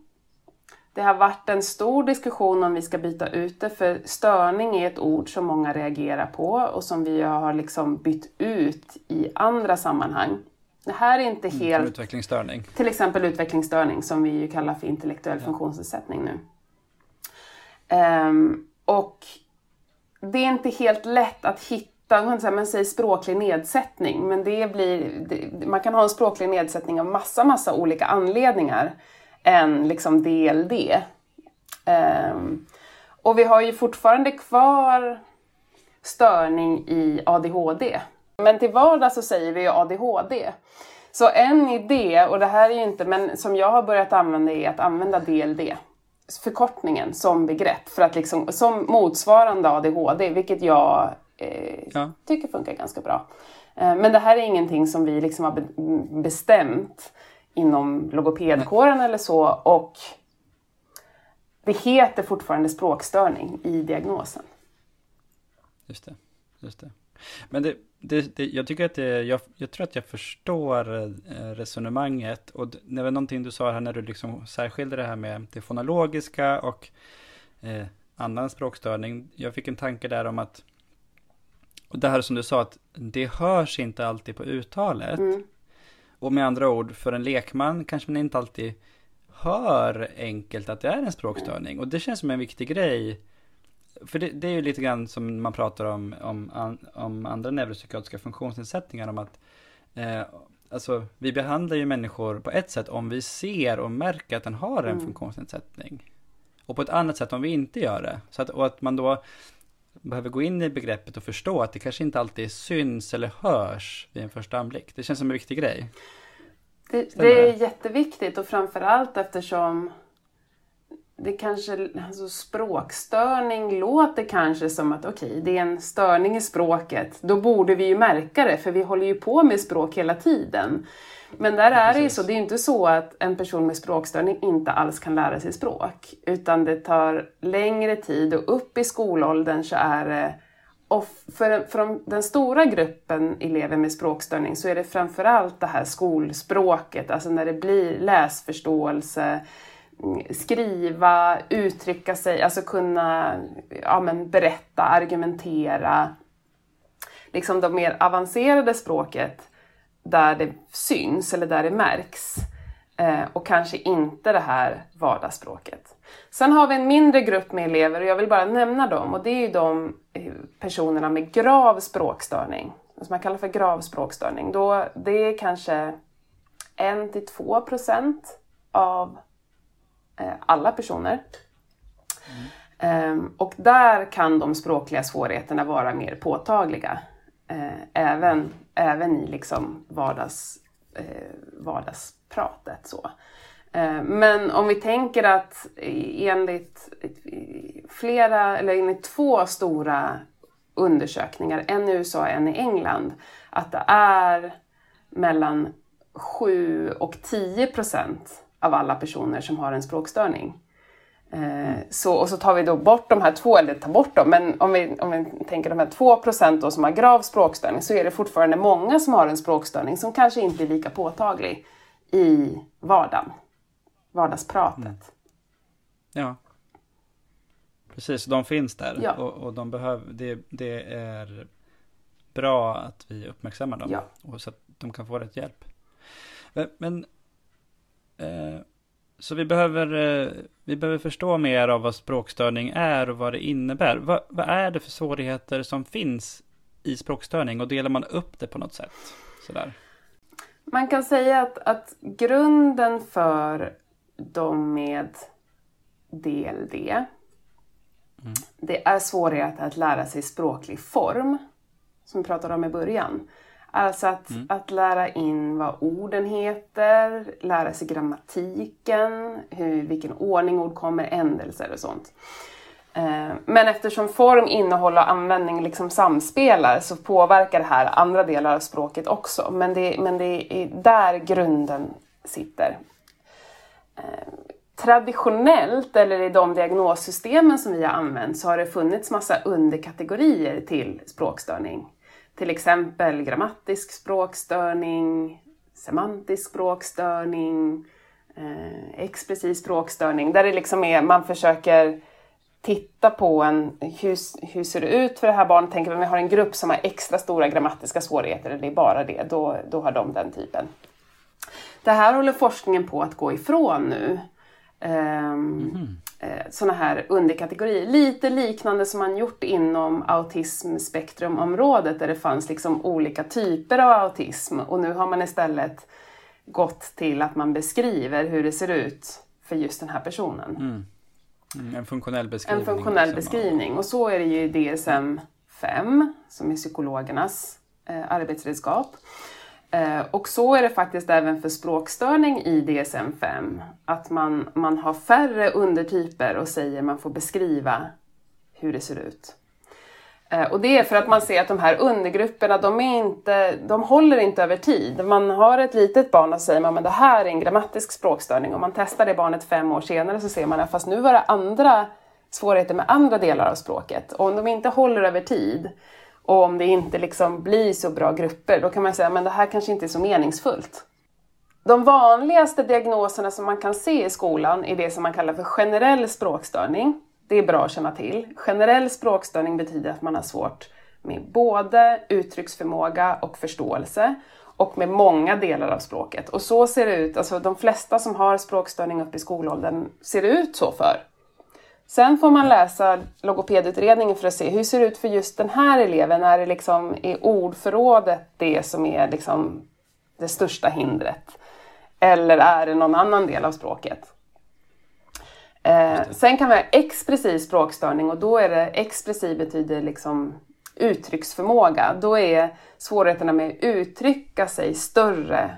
Det har varit en stor diskussion om vi ska byta ut det, för störning är ett ord som många reagerar på och som vi har liksom bytt ut i andra sammanhang. Det här är inte mm, helt... utvecklingsstörning. Till exempel utvecklingsstörning som vi ju kallar för intellektuell ja. funktionsnedsättning nu. Um, och det är inte helt lätt att hitta, man säger språklig nedsättning, men det blir, man kan ha en språklig nedsättning av massa, massa olika anledningar än liksom DLD. Um, ehm, och vi har ju fortfarande kvar störning i ADHD. Men till vardags så säger vi ju ADHD. Så en idé, och det här är ju inte, men som jag har börjat använda är att använda DLD, förkortningen som begrepp, för att liksom, som motsvarande ADHD, vilket jag eh, ja. tycker funkar ganska bra. Eh, men det här är ingenting som vi liksom har bestämt inom logopedkåren eller så och det heter fortfarande språkstörning i diagnosen. Just det. Just det. Men det, det, det, jag tycker att det, jag, jag, tror att jag förstår eh, resonemanget och det var någonting du sa här när du liksom särskilde det här med det fonologiska och eh, annan språkstörning. Jag fick en tanke där om att, och det här som du sa att det hörs inte alltid på uttalet. Mm. Och med andra ord, för en lekman kanske man inte alltid hör enkelt att det är en språkstörning. Och det känns som en viktig grej. För det, det är ju lite grann som man pratar om, om, om andra neuropsykiatriska funktionsnedsättningar. Om att eh, alltså, vi behandlar ju människor på ett sätt om vi ser och märker att den har en mm. funktionsnedsättning. Och på ett annat sätt om vi inte gör det. Så att, och att man då behöver gå in i begreppet och förstå att det kanske inte alltid syns eller hörs vid en första anblick. Det känns som en viktig grej. Det, det är jätteviktigt och framförallt eftersom det kanske, alltså språkstörning låter kanske som att okej, okay, det är en störning i språket. Då borde vi ju märka det, för vi håller ju på med språk hela tiden. Men där är det ju så, det är ju inte så att en person med språkstörning inte alls kan lära sig språk. Utan det tar längre tid och upp i skolåldern så är det och för, för den stora gruppen elever med språkstörning så är det framförallt det här skolspråket, alltså när det blir läsförståelse, skriva, uttrycka sig, alltså kunna ja, men berätta, argumentera. Liksom det mer avancerade språket där det syns eller där det märks. Eh, och kanske inte det här vardagsspråket. Sen har vi en mindre grupp med elever och jag vill bara nämna dem och det är ju de eh, personerna med grav språkstörning, som man kallar för grav språkstörning. Då, det är kanske 1-2 procent av eh, alla personer. Mm. Och där kan de språkliga svårigheterna vara mer påtagliga. Även, även i liksom vardags, eh, vardagspratet. Så. Eh, men om vi tänker att enligt flera, eller enligt två stora undersökningar, en i USA och en i England, att det är mellan 7 och 10 procent av alla personer som har en språkstörning. Eh, så, och så tar vi då bort de här två, eller tar bort dem, men om vi, om vi tänker de här 2 procent som har grav språkstörning så är det fortfarande många som har en språkstörning som kanske inte är lika påtaglig i vardagen, vardagspratet. Mm. Ja. Precis, de finns där ja. och, och, de behöver, det, det är bra att vi uppmärksammar dem ja. och så att de kan få rätt hjälp. Men, men eh, så vi behöver, eh, vi behöver förstå mer av vad språkstörning är och vad det innebär. Va, vad är det för svårigheter som finns i språkstörning och delar man upp det på något sätt? Sådär. Man kan säga att, att grunden för de med DLD mm. det är svårigheter att lära sig språklig form, som vi pratade om i början. Alltså att, mm. att lära in vad orden heter, lära sig grammatiken, hur, vilken ordning ord kommer, ändelser och sånt. Eh, men eftersom form, innehåll och användning liksom samspelar så påverkar det här andra delar av språket också. Men det, men det är där grunden sitter. Eh, traditionellt, eller i de diagnossystemen som vi har använt, så har det funnits massa underkategorier till språkstörning. Till exempel grammatisk språkstörning, semantisk språkstörning, eh, expressiv språkstörning, där det liksom är, man försöker titta på en, hur, hur ser det ut för det här barnet? Tänker om vi har en grupp som har extra stora grammatiska svårigheter, eller det är bara det, då, då har de den typen. Det här håller forskningen på att gå ifrån nu. Um, mm -hmm sådana här underkategorier. Lite liknande som man gjort inom autismspektrumområdet där det fanns liksom olika typer av autism och nu har man istället gått till att man beskriver hur det ser ut för just den här personen. Mm. Mm, en funktionell beskrivning. En funktionell liksom. beskrivning och så är det ju i DSM-5 som är psykologernas eh, arbetsredskap. Eh, och så är det faktiskt även för språkstörning i DSM-5. Att man, man har färre undertyper och säger man får beskriva hur det ser ut. Eh, och det är för att man ser att de här undergrupperna, de, är inte, de håller inte över tid. Man har ett litet barn och säger man men det här är en grammatisk språkstörning. Om man testar det barnet fem år senare så ser man att fast nu var det andra svårigheter med andra delar av språket. Och om de inte håller över tid och om det inte liksom blir så bra grupper, då kan man säga men det här kanske inte är så meningsfullt. De vanligaste diagnoserna som man kan se i skolan är det som man kallar för generell språkstörning. Det är bra att känna till. Generell språkstörning betyder att man har svårt med både uttrycksförmåga och förståelse och med många delar av språket. Och så ser det ut, alltså de flesta som har språkstörning upp i skolåldern ser det ut så för. Sen får man läsa logopedutredningen för att se hur det ser ut för just den här eleven. Är det liksom i ordförrådet det som är liksom det största hindret? Eller är det någon annan del av språket? Eh, sen kan vi ha expressiv språkstörning och då är det expressiv betyder liksom uttrycksförmåga. Då är svårigheterna med att uttrycka sig större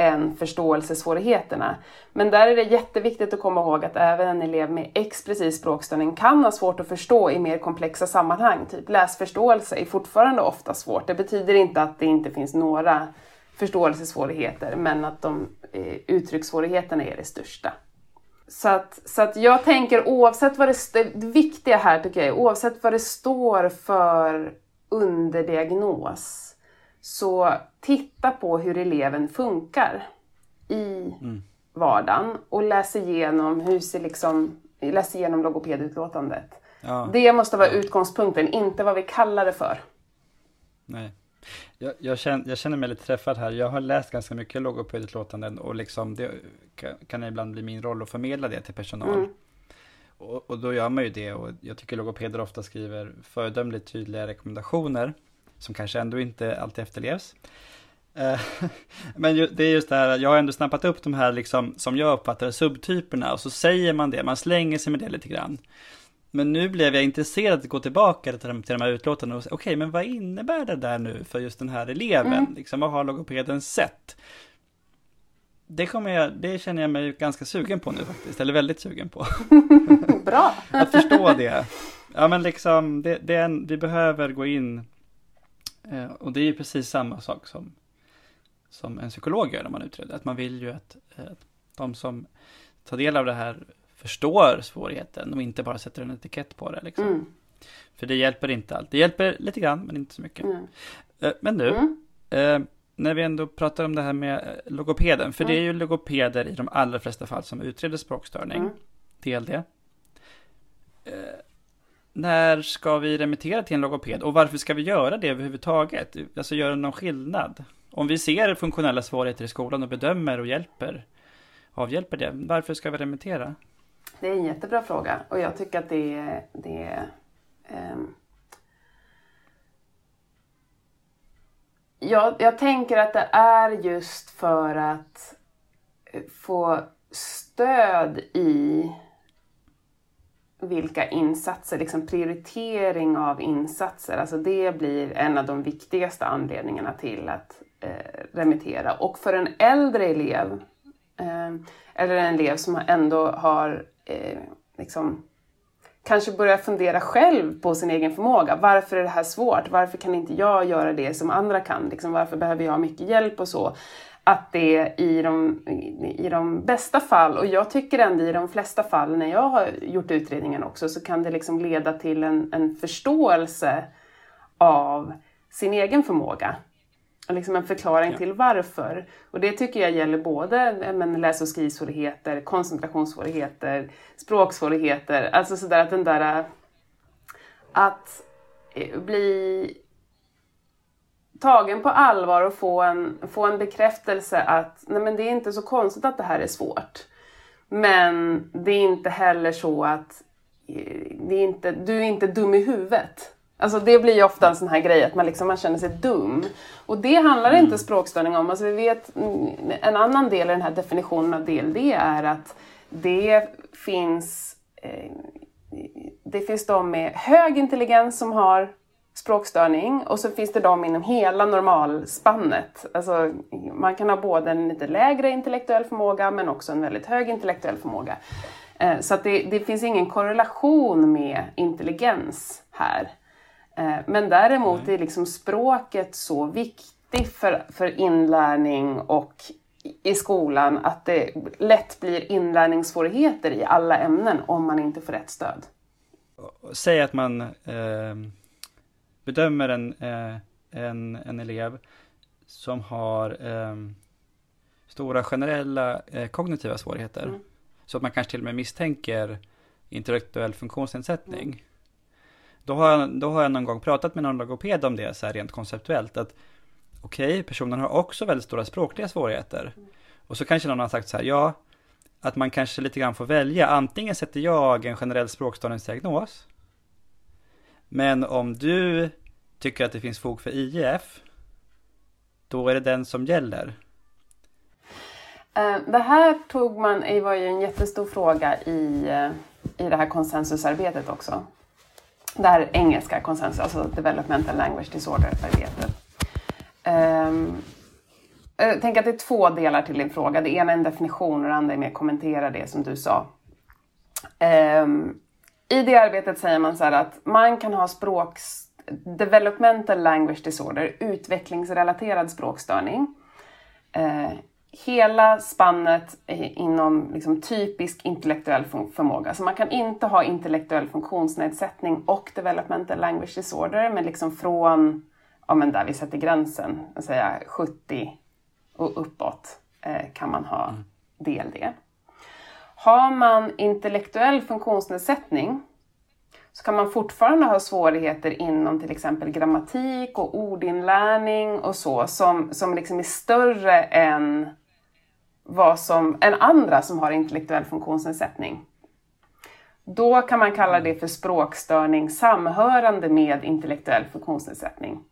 än förståelsesvårigheterna. Men där är det jätteviktigt att komma ihåg att även en elev med expressiv språkstörning kan ha svårt att förstå i mer komplexa sammanhang. Typ läsförståelse är fortfarande ofta svårt. Det betyder inte att det inte finns några förståelsesvårigheter men att de eh, uttryckssvårigheterna är det största. Så att, så att jag tänker oavsett vad det, det viktiga här tycker jag oavsett vad det står för underdiagnos så titta på hur eleven funkar i mm. vardagen och läs igenom, hur ser liksom, läs igenom logopedutlåtandet. Ja. Det måste vara utgångspunkten, inte vad vi kallar det för. Nej. Jag, jag, känner, jag känner mig lite träffad här. Jag har läst ganska mycket logopedutlåtanden och liksom det kan, kan ibland bli min roll att förmedla det till personal. Mm. Och, och, då gör man ju det och jag tycker logopeder ofta skriver föredömligt tydliga rekommendationer som kanske ändå inte alltid efterlevs. Eh, men det är just det här, jag har ändå snappat upp de här liksom, som jag uppfattar subtyperna och så säger man det, man slänger sig med det lite grann. Men nu blev jag intresserad att gå tillbaka till de, till de här utlåtandena och säga, okej, okay, men vad innebär det där nu för just den här eleven? Mm. Liksom, vad har logopeden sett? det, kommer jag, det känner jag mig ganska sugen på nu faktiskt, eller väldigt sugen på. Bra! att förstå det. Ja men liksom, det, det är en, vi behöver gå in, och det är ju precis samma sak som, som en psykolog gör när man utreder, att man vill ju att, att eh, de som tar del av det här förstår svårigheten och inte bara sätter en etikett på det. Liksom. Mm. För det hjälper inte allt. Det hjälper lite grann, men inte så mycket. Mm. Men nu, mm. eh, när vi ändå pratar om det här med eh, logopeden, för det är mm. ju logopeder i de allra flesta fall som utreder språkstörning, mm. DLD. När ska vi remittera till en logoped och varför ska vi göra det överhuvudtaget? Alltså göra någon skillnad? Om vi ser funktionella svårigheter i skolan och bedömer och hjälper, avhjälper det, varför ska vi remittera? Det är en jättebra fråga och jag tycker att det är, det är um... jag, jag tänker att det är just för att eh, få stöd i vilka insatser, liksom prioritering av insatser, alltså det blir en av de viktigaste anledningarna till att eh, remittera. Och för en äldre elev, eh, eller en elev som ändå har eh, liksom, kanske börjar fundera själv på sin egen förmåga. Varför är det här svårt? Varför kan inte jag göra det som andra kan? Liksom, varför behöver jag mycket hjälp och så? Att det i de, i de bästa fall, och jag tycker ändå i de flesta fall när jag har gjort utredningen också, så kan det liksom leda till en, en förståelse av sin egen förmåga liksom en förklaring ja. till varför. Och det tycker jag gäller både men, läs och skrivsvårigheter, koncentrationssvårigheter, språksvårigheter. Alltså sådär att den där... Att eh, bli tagen på allvar och få en, få en bekräftelse att nej men det är inte så konstigt att det här är svårt. Men det är inte heller så att eh, det är inte, du är inte dum i huvudet. Alltså det blir ju ofta en sån här grej att man, liksom, man känner sig dum. Och det handlar mm. inte språkstörning om. Alltså vi vet, en annan del i den här definitionen av DLD är att det finns, eh, det finns de med hög intelligens som har språkstörning och så finns det de inom hela normalspannet. Alltså, man kan ha både en lite lägre intellektuell förmåga men också en väldigt hög intellektuell förmåga. Eh, så det, det finns ingen korrelation med intelligens här. Eh, men däremot är liksom språket så viktigt för, för inlärning och i skolan att det lätt blir inlärningssvårigheter i alla ämnen om man inte får rätt stöd. Säg att man eh, bedömer en, eh, en, en elev som har eh, stora generella eh, kognitiva svårigheter. Mm. Så att man kanske till och med misstänker intellektuell funktionsnedsättning. Mm. Då har, jag, då har jag någon gång pratat med någon logoped om det så här rent konceptuellt. att Okej, okay, personen har också väldigt stora språkliga svårigheter. Och så kanske någon har sagt så här, ja, att man kanske lite grann får välja. Antingen sätter jag en generell språkstörningsdiagnos. Men om du tycker att det finns fog för IF, då är det den som gäller. Eh, det här tog man, det var ju en jättestor fråga i, eh, i det här konsensusarbetet också det här engelska konsensus, alltså Developmental Language Disorder-arbetet. Ehm, eh, Jag tänker att det är två delar till din fråga. Det ena är en definition och det andra är mer kommentera det som du sa. Ehm, i det arbetet säger man så att man kan ha språks... Developmental Language Disorder, utvecklingsrelaterad språkstörning. Uh, hela spannet inom liksom typisk intellektuell förmåga. Så man kan inte ha intellektuell funktionsnedsättning och developmental language disorder, men liksom från ja, men där vi sätter gränsen, säga 70 och uppåt eh, kan man ha mm. DLD. Har man intellektuell funktionsnedsättning så kan man fortfarande ha svårigheter inom till exempel grammatik och ordinlärning och så som, som liksom är större än vad som, än andra som har intellektuell funktionsnedsättning. Då kan man kalla det för språkstörning samhörande med intellektuell funktionsnedsättning.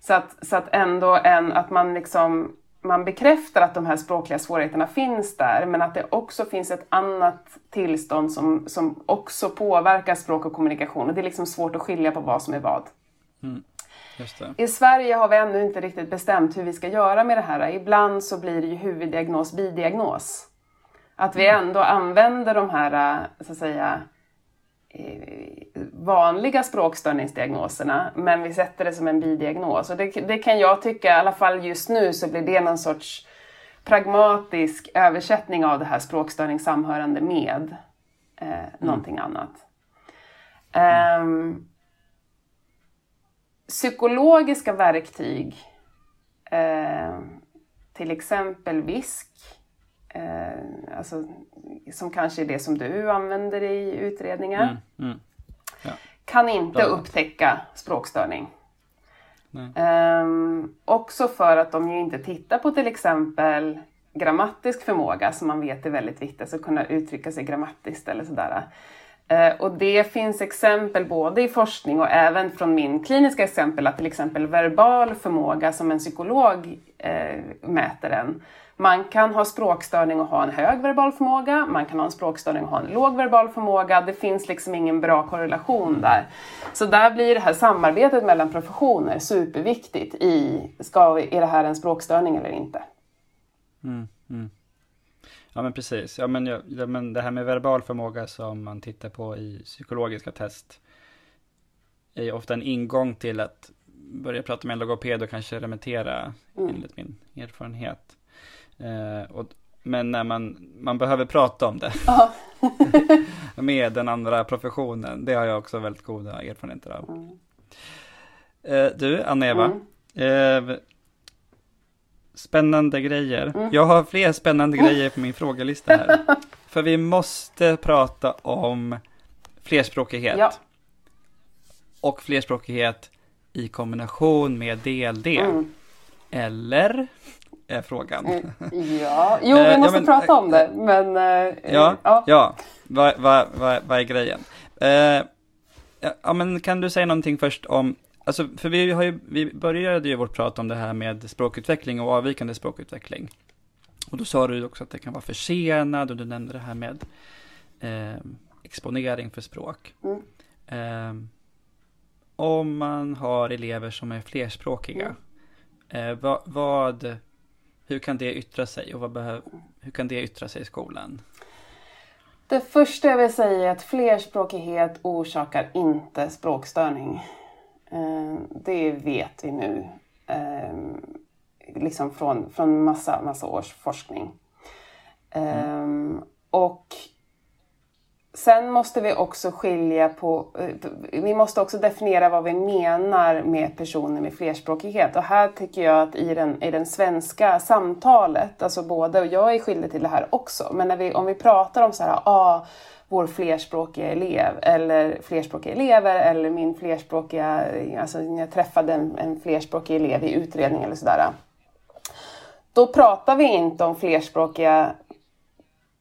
Så att, så att ändå en, att man liksom man bekräftar att de här språkliga svårigheterna finns där, men att det också finns ett annat tillstånd som, som också påverkar språk och kommunikation. Och det är liksom svårt att skilja på vad som är vad. Mm. I Sverige har vi ännu inte riktigt bestämt hur vi ska göra med det här. Ibland så blir det ju huvuddiagnos bidiagnos. Att vi ändå använder de här, så att säga, vanliga språkstörningsdiagnoserna, men vi sätter det som en bidiagnos. Och det, det kan jag tycka, i alla fall just nu, så blir det någon sorts pragmatisk översättning av det här språkstörning samhörande med eh, mm. någonting annat. Um, psykologiska verktyg, eh, till exempel VISK, eh, alltså, som kanske är det som du använder i utredningar, mm, mm. Ja. kan inte upptäcka språkstörning. Um, också för att de ju inte tittar på till exempel grammatisk förmåga som man vet är väldigt viktigt, alltså kunna uttrycka sig grammatiskt eller sådär. Uh, och det finns exempel både i forskning och även från min kliniska exempel att till exempel verbal förmåga som en psykolog uh, mäter den man kan ha språkstörning och ha en hög verbal förmåga, man kan ha en språkstörning och ha en låg verbal förmåga. Det finns liksom ingen bra korrelation där. Så där blir det här samarbetet mellan professioner superviktigt i, ska är det här en språkstörning eller inte? Mm, mm. Ja men precis, ja, men, ja, men det här med verbal förmåga som man tittar på i psykologiska test är ju ofta en ingång till att börja prata med en logoped och kanske remittera mm. enligt min erfarenhet. Eh, och, men när man, man behöver prata om det med den andra professionen, det har jag också väldigt goda erfarenheter av. Mm. Eh, du, Anna-Eva, mm. eh, spännande grejer. Mm. Jag har fler spännande grejer på min frågelista här. För vi måste prata om flerspråkighet. Ja. Och flerspråkighet i kombination med DLD. Mm. Eller? Är frågan. Mm, ja, jo vi eh, måste ja, men, prata om det, men... Eh, ja, ja. ja. Vad va, va, va är grejen? Eh, ja, men kan du säga någonting först om, alltså, för vi, har ju, vi började ju vårt prat om det här med språkutveckling och avvikande språkutveckling. Och då sa du också att det kan vara försenad och du nämnde det här med eh, exponering för språk. Mm. Eh, om man har elever som är flerspråkiga, mm. eh, vad, vad hur kan det yttra sig och vad behöv, hur kan det yttra sig i skolan? Det första jag vill säga är att flerspråkighet orsakar inte språkstörning. Eh, det vet vi nu. Eh, liksom från, från massa, massa års forskning. Mm. Och Sen måste vi också skilja på, eh, vi måste också definiera vad vi menar med personer med flerspråkighet. Och här tycker jag att i, den, i den svenska samtalet, alltså både, och jag är skyldig till det här också, men när vi, om vi pratar om så här, ah, vår flerspråkiga elev eller flerspråkiga elever eller min flerspråkiga, alltså när jag träffade en, en flerspråkig elev i utredning eller sådär. Då pratar vi inte om flerspråkiga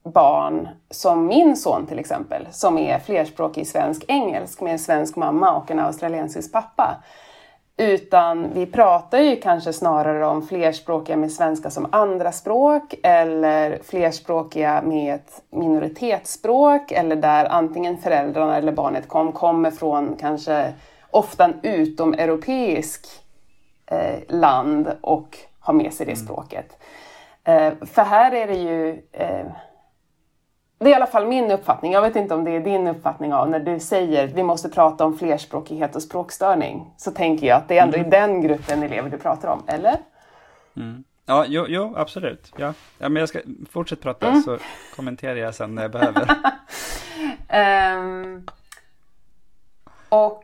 barn som min son till exempel, som är flerspråkig svensk-engelsk med en svensk mamma och en australiensisk pappa. Utan vi pratar ju kanske snarare om flerspråkiga med svenska som andraspråk eller flerspråkiga med ett minoritetsspråk eller där antingen föräldrarna eller barnet kom, kommer från kanske ofta en utomeuropeisk eh, land och har med sig det mm. språket. Eh, för här är det ju eh, det är i alla fall min uppfattning. Jag vet inte om det är din uppfattning av när du säger att vi måste prata om flerspråkighet och språkstörning. Så tänker jag att det är ändå mm. i den gruppen elever du pratar om, eller? Mm. Ja, jo, jo, absolut. Ja. ja, men jag ska fortsätta prata mm. så kommenterar jag sen när jag behöver. um, och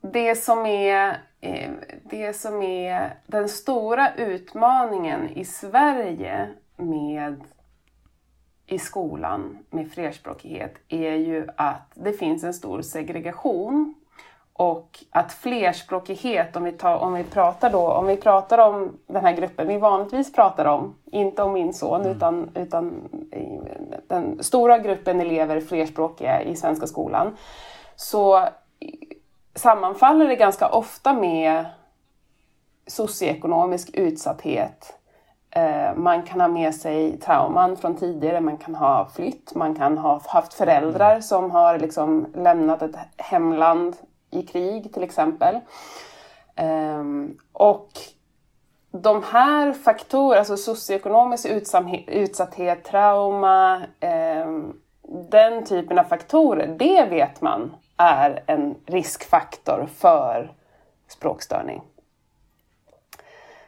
det som är eh, det som är den stora utmaningen i Sverige med i skolan med flerspråkighet är ju att det finns en stor segregation och att flerspråkighet, om vi, tar, om vi pratar då, om vi pratar om den här gruppen vi vanligtvis pratar om, inte om min son mm. utan, utan den stora gruppen elever flerspråkiga i svenska skolan, så sammanfaller det ganska ofta med socioekonomisk utsatthet man kan ha med sig trauman från tidigare, man kan ha flytt, man kan ha haft föräldrar som har liksom lämnat ett hemland i krig till exempel. Um, och de här faktorerna, alltså socioekonomisk utsatthet, trauma, um, den typen av faktorer, det vet man är en riskfaktor för språkstörning.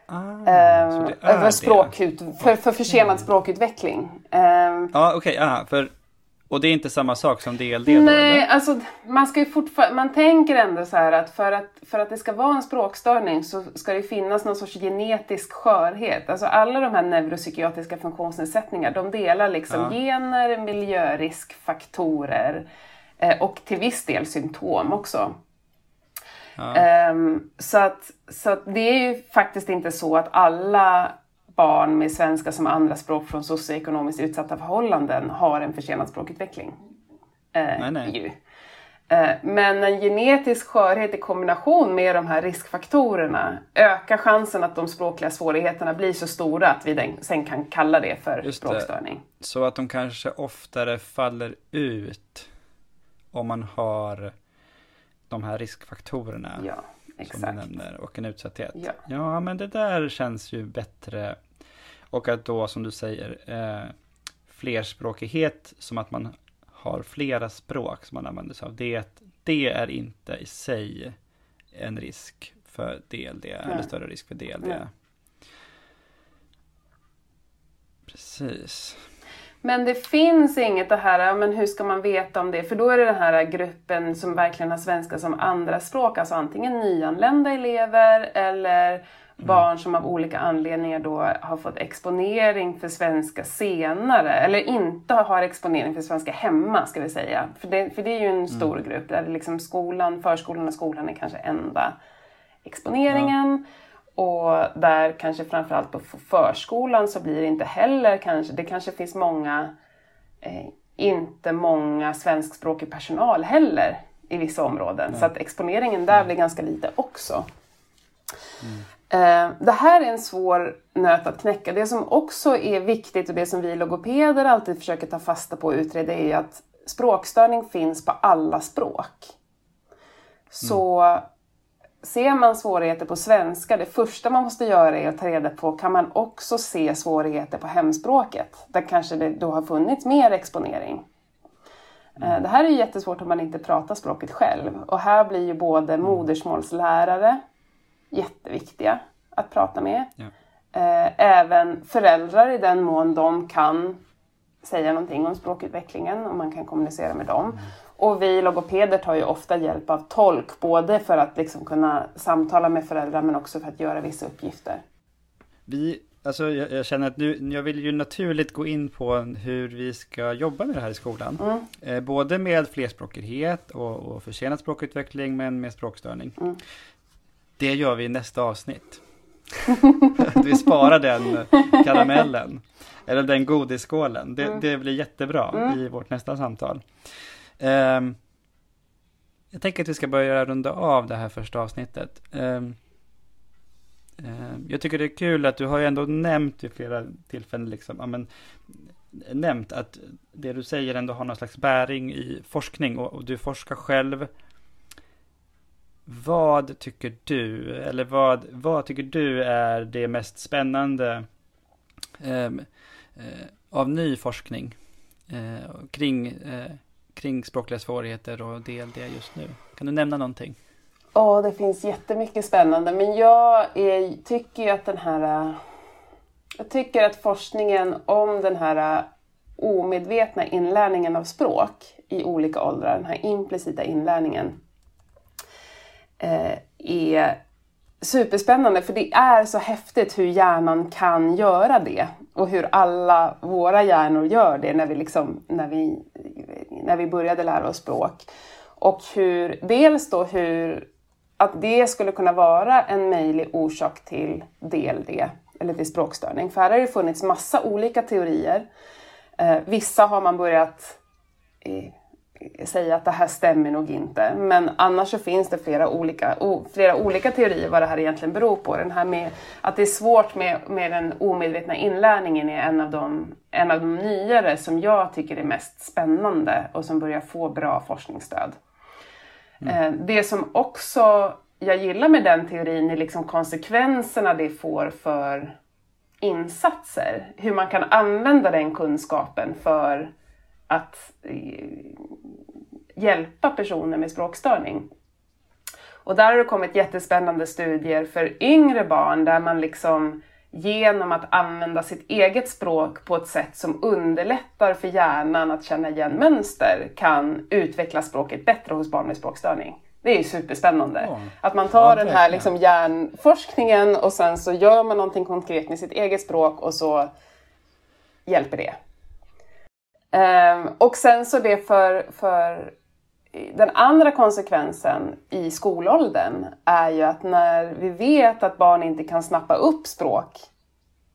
Ah, um, för, språkut, för, för försenad språkutveckling. Um, ja, okej. Okay, och det är inte samma sak som DLD då? Nej, eller? alltså man ska ju man tänker ändå så här att för, att för att det ska vara en språkstörning så ska det finnas någon sorts genetisk skörhet. Alltså alla de här neuropsykiatriska funktionsnedsättningar, de delar liksom ja. gener, miljöriskfaktorer eh, och till viss del symptom också. Ja. Um, så, att, så att det är ju faktiskt inte så att alla barn med svenska som andraspråk från socioekonomiskt utsatta förhållanden har en försenad språkutveckling. Eh, nej, nej. Ju. Eh, men en genetisk skörhet i kombination med de här riskfaktorerna ökar chansen att de språkliga svårigheterna blir så stora att vi sen kan kalla det för Just språkstörning. Det. Så att de kanske oftare faller ut om man har de här riskfaktorerna. Ja. Som du nämner och en utsatthet. Ja. ja, men det där känns ju bättre och att då, som du säger, eh, flerspråkighet, som att man har flera språk som man använder sig av, det, det är inte i sig en risk för DLD, Nej. eller större risk för DLD. Nej. Precis. Men det finns inget det här, men hur ska man veta om det? För då är det den här gruppen som verkligen har svenska som andra språk, alltså antingen nyanlända elever eller Mm. barn som av olika anledningar då har fått exponering för svenska senare, eller inte har exponering för svenska hemma ska vi säga. För det, för det är ju en mm. stor mm. grupp där liksom skolan, förskolan och skolan är kanske enda exponeringen. Ja. Och där kanske framförallt på förskolan så blir det inte heller kanske, det kanske finns många, eh, inte många svenskspråkig personal heller i vissa områden. Ja. Så att exponeringen där mm. blir ganska lite också. Mm. Eh, det här är en svår nöt att knäcka. Det som också är viktigt och det som vi logopeder alltid försöker ta fasta på och utreda är att språkstörning finns på alla språk. Så mm. Ser man svårigheter på svenska, det första man måste göra är att ta reda på, kan man också se svårigheter på hemspråket? Där kanske det då har funnits mer exponering. Mm. Det här är jättesvårt om man inte pratar språket själv. Och här blir ju både mm. modersmålslärare, jätteviktiga att prata med. Ja. Eh, även föräldrar i den mån de kan säga någonting om språkutvecklingen och man kan kommunicera med dem. Och vi logopeder tar ju ofta hjälp av tolk, både för att liksom kunna samtala med föräldrar men också för att göra vissa uppgifter. Vi, alltså jag, jag känner att nu, jag vill ju naturligt gå in på hur vi ska jobba med det här i skolan. Mm. Eh, både med flerspråkighet och, och försenad språkutveckling men med språkstörning. Mm. Det gör vi i nästa avsnitt. vi sparar den karamellen. Eller den godisskålen. Det, mm. det blir jättebra mm. i vårt nästa samtal. Um, jag tänker att vi ska börja runda av det här första avsnittet. Um, um, jag tycker det är kul att du har ju ändå nämnt vid flera tillfällen, liksom, ja, men, nämnt att det du säger ändå har någon slags bäring i forskning och, och du forskar själv vad tycker du, eller vad, vad tycker du är det mest spännande eh, eh, av ny forskning eh, kring, eh, kring språkliga svårigheter och DLD just nu? Kan du nämna någonting? Ja, det finns jättemycket spännande, men jag är, tycker ju att den här jag tycker att forskningen om den här omedvetna inlärningen av språk i olika åldrar, den här implicita inlärningen, eh, är superspännande för det är så häftigt hur hjärnan kan göra det och hur alla våra hjärnor gör det när vi, liksom, när vi, när vi började lära oss språk. Och hur, dels då hur att det skulle kunna vara en möjlig orsak till DLD, eller till språkstörning. För här har det funnits massa olika teorier. Eh, vissa har man börjat eh, säga att det här stämmer nog inte. Men annars så finns det flera olika, flera olika teorier vad det här egentligen beror på. Den här med att det är svårt med, med den omedvetna inlärningen är en av, de, en av de nyare som jag tycker är mest spännande och som börjar få bra forskningsstöd. Mm. Det som också jag gillar med den teorin är liksom konsekvenserna det får för insatser. Hur man kan använda den kunskapen för att eh, hjälpa personer med språkstörning. Och där har det kommit jättespännande studier för yngre barn där man liksom genom att använda sitt eget språk på ett sätt som underlättar för hjärnan att känna igen mönster kan utveckla språket bättre hos barn med språkstörning. Det är ju superspännande. Oh. Att man tar ja, den här liksom hjärnforskningen och sen så gör man någonting konkret med sitt eget språk och så hjälper det. Um, och sen så det för, för den andra konsekvensen i skolåldern är ju att när vi vet att barn inte kan snappa upp språk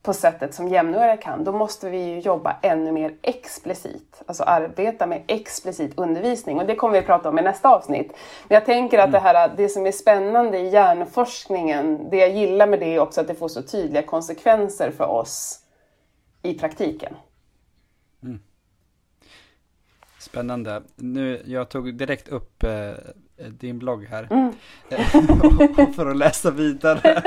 på sättet som jämnåriga kan, då måste vi ju jobba ännu mer explicit. Alltså arbeta med explicit undervisning och det kommer vi att prata om i nästa avsnitt. Men jag tänker att det här, det som är spännande i hjärnforskningen, det jag gillar med det är också att det får så tydliga konsekvenser för oss i praktiken. Mm. Spännande. Nu, jag tog direkt upp eh, din blogg här. Mm. för att läsa vidare.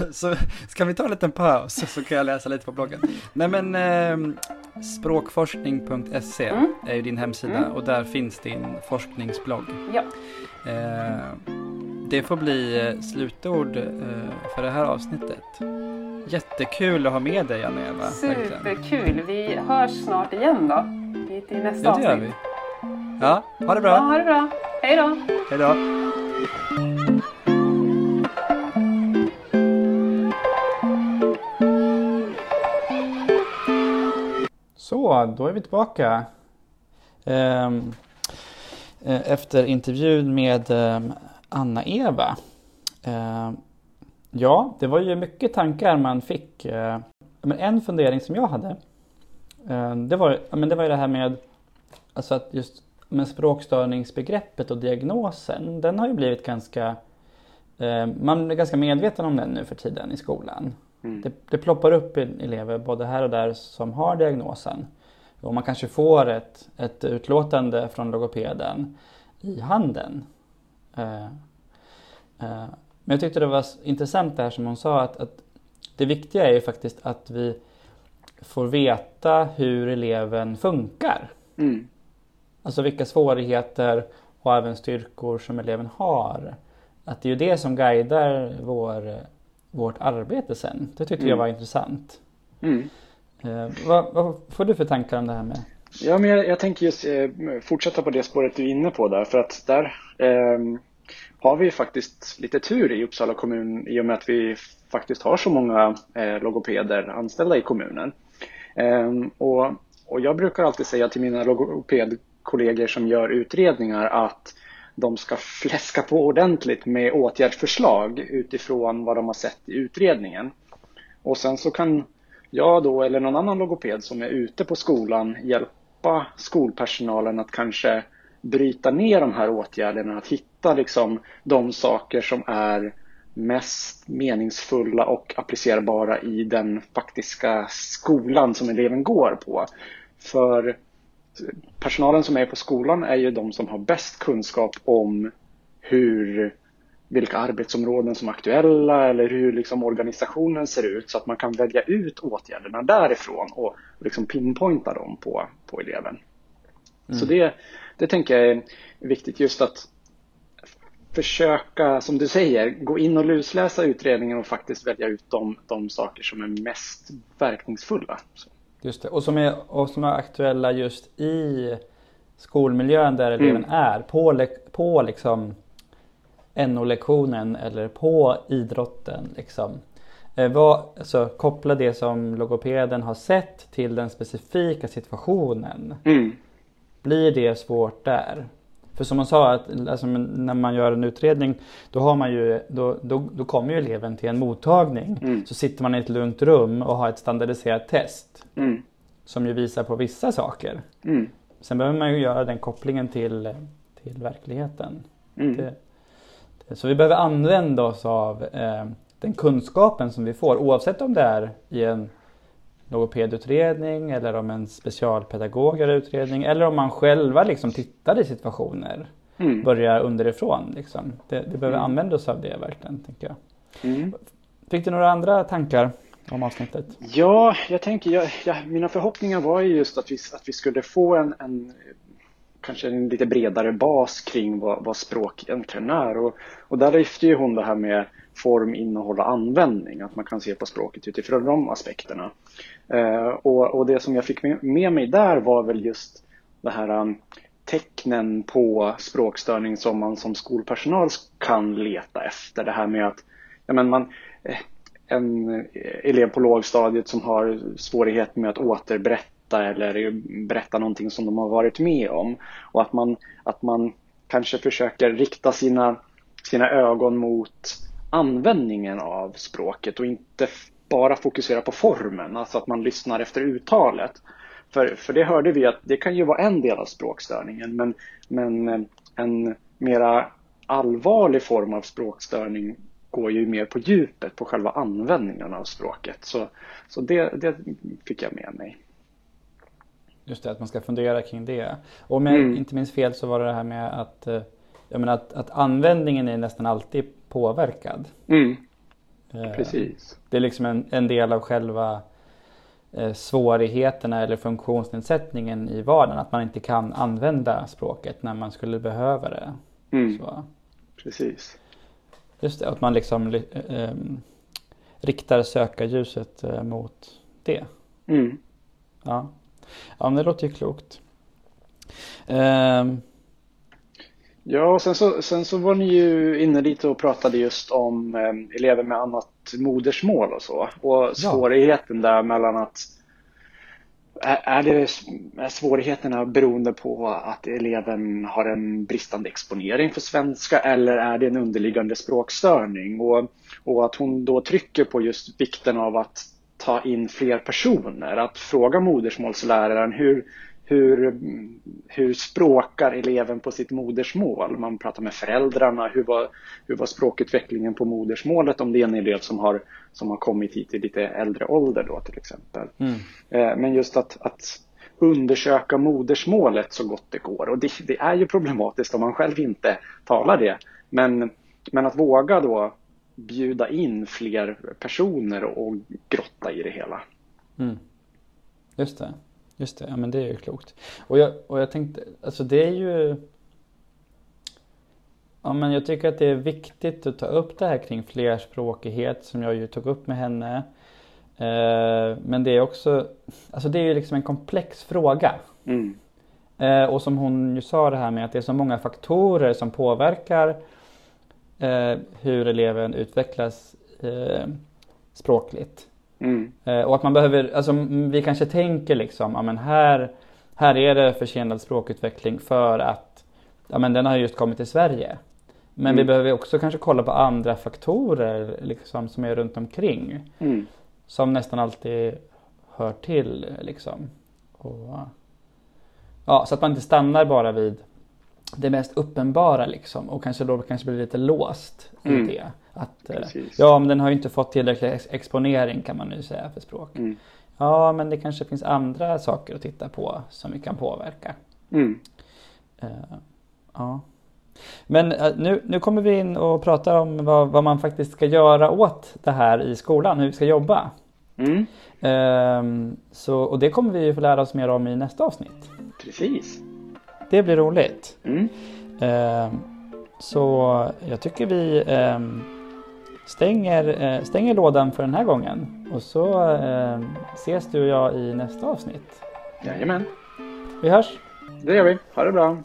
så ska vi ta en liten paus så kan jag läsa lite på bloggen. Nej men eh, språkforskning.se mm. är ju din hemsida mm. och där finns din forskningsblogg. Ja. Eh, det får bli eh, slutord eh, för det här avsnittet. Jättekul att ha med dig Anna-Eva. Superkul. Vi hörs snart igen då. Till nästa ja, det gör vi. Ja, ha det bra. Ja, ha det bra. Hej då. Hej då. Så, då är vi tillbaka. Ehm, eh, efter intervjun med ehm, Anna-Eva. Ehm, ja, det var ju mycket tankar man fick. Eh, men en fundering som jag hade, det var, men det var ju det här med alltså att just men språkstörningsbegreppet och diagnosen, den har ju blivit ganska eh, man är ganska medveten om den nu för tiden i skolan. Mm. Det, det ploppar upp elever både här och där som har diagnosen. Och man kanske får ett, ett utlåtande från logopeden i handen. Eh, eh, men jag tyckte det var intressant det här som hon sa att, att det viktiga är ju faktiskt att vi får veta hur eleven funkar. Mm. Alltså vilka svårigheter och även styrkor som eleven har. Att det är ju det som guidar vår, vårt arbete sen. Det tyckte mm. jag var intressant. Mm. Eh, vad, vad, får du för tankar om det här med? Ja, men jag, jag tänker just eh, fortsätta på det spåret du är inne på där. För att där eh, har vi faktiskt lite tur i Uppsala kommun i och med att vi faktiskt har så många eh, logopeder anställda i kommunen. Ehm, och, och jag brukar alltid säga till mina logopedkollegor som gör utredningar att de ska fläska på ordentligt med åtgärdsförslag utifrån vad de har sett i utredningen. Och sen så kan jag då eller någon annan logoped som är ute på skolan hjälpa skolpersonalen att kanske bryta ner de här åtgärderna, att hitta liksom de saker som är mest meningsfulla och applicerbara i den faktiska skolan som eleven går på. För personalen som är på skolan är ju de som har bäst kunskap om hur, vilka arbetsområden som är aktuella eller hur liksom organisationen ser ut så att man kan välja ut åtgärderna därifrån och liksom pinpointa dem på, på eleven. Mm. Så det, det tänker jag är viktigt just att försöka, som du säger, gå in och lusläsa utredningen och faktiskt välja ut de, de saker som är mest verkningsfulla. Så. Just det. Och som är, och som är aktuella just i skolmiljön där eleven mm. är. På, på liksom NO-lektionen eller på idrotten. Liksom. Eh, vad, alltså, koppla det som logopeden har sett till den specifika situationen. Mm. Blir det svårt där? För som man sa, att, alltså, när man gör en utredning då, har man ju, då, då, då kommer ju eleven till en mottagning. Mm. Så sitter man i ett lugnt rum och har ett standardiserat test. Mm. Som ju visar på vissa saker. Mm. Sen behöver man ju göra den kopplingen till, till verkligheten. Mm. Det, det, så vi behöver använda oss av eh, den kunskapen som vi får oavsett om det är i en logopedutredning eller om en specialpedagog gör utredning eller om man själva liksom tittar i situationer. mm. börja underifrån. Liksom. Det, det behöver mm. använda oss av det verkligen, tänker jag. Mm. Fick du några andra tankar om avsnittet? Ja, jag tänker, jag, jag, mina förhoppningar var ju just att vi, att vi skulle få en, en kanske en lite bredare bas kring vad, vad språk egentligen är. Och, och där lyfter ju hon det här med form, innehåll och användning, att man kan se på språket utifrån de aspekterna. Eh, och, och, det som jag fick med, med, mig där var väl just det här um, tecknen på språkstörning som man som skolpersonal kan leta efter. Det här med att ja, men man, eh, en eh, elev på lågstadiet som har svårighet med att återberätta eller berätta någonting som de har varit med om. Och att man, att man kanske försöker rikta sina, sina ögon mot användningen av språket och inte bara fokusera på formen, alltså att man lyssnar efter uttalet. För, för det hörde vi att det kan ju vara en del av språkstörningen men, men eh, en mera allvarlig form av språkstörning går ju mer på djupet på själva användningen av språket. Så, så det, det fick jag med mig. Just det, att man ska fundera kring det. Och om jag mm. inte minns fel så var det det här med att, eh, jag menar att, att användningen är nästan alltid påverkad. Mm. Eh, Precis. Det är liksom en, en del av själva eh, svårigheterna eller funktionsnedsättningen i vardagen. Att man inte kan använda språket när man skulle behöva det. Mm. Så. Precis. Just det, att man liksom eh, riktar sökarljuset eh, mot det. Mm. Ja. Ja, men det låter ju klokt. Eh, Ja, och sen så, sen så var ni ju inne lite och pratade just om eh, elever med annat modersmål och så. Och ja. svårigheten där mellan att är, det, är svårigheterna beroende på att eleven har en bristande exponering för svenska eller är det en underliggande språkstörning? Och, och att hon då trycker på just vikten av att ta in fler personer, att fråga modersmålsläraren hur, hur, hur språkar eleven på sitt modersmål? Man pratar med föräldrarna. Hur var, hur var språkutvecklingen på modersmålet om det är en elev som har, som har kommit hit i lite äldre ålder då till exempel. Mm. Eh, men just att, att undersöka modersmålet så gott det går. Och det, det, är ju problematiskt om man själv inte talar det. Men, men att våga då bjuda in fler personer och grotta i det hela. Mm. Just det. Just det, ja men det är ju klokt. Och jag, och jag tänkte, alltså det är ju... Ja men jag tycker att det är viktigt att ta upp det här kring flerspråkighet som jag ju tog upp med henne. Eh, men det är också, alltså det är ju liksom en komplex fråga. Mm. Eh, och som hon ju sa det här med att det är så många faktorer som påverkar eh, hur eleven utvecklas eh, språkligt. Mm. Eh, och att man behöver, alltså vi kanske tänker liksom, ja men här, här är det försenad språkutveckling för att ja men den har just kommit till Sverige. Men mm. vi behöver också kanske kolla på andra faktorer liksom, som är runt omkring. Mm. Som nästan alltid hör till liksom. Och, ja, så att man inte stannar bara vid det mest uppenbara liksom och kanske då kanske blir lite låst i mm. det. Att, eh, ja, men den har ju inte fått tillräcklig exponering kan man nu säga för språk. Mm. Ja, men det kanske finns andra saker att titta på som vi kan påverka. Mm. Uh, ja. Men uh, nu, nu kommer vi in och pratar om vad, vad, man faktiskt ska göra åt det här i skolan, hur vi ska jobba. Uh, så, och det kommer vi ju få lära oss mer om i nästa avsnitt. Precis. Det blir roligt. Mm. Ehm, så jag tycker vi ehm, stänger, eh, stänger lådan för den här gången. Och så eh, ses du och jag i nästa avsnitt. Jajamän. Vi hörs. Det gör vi. Ha det bra.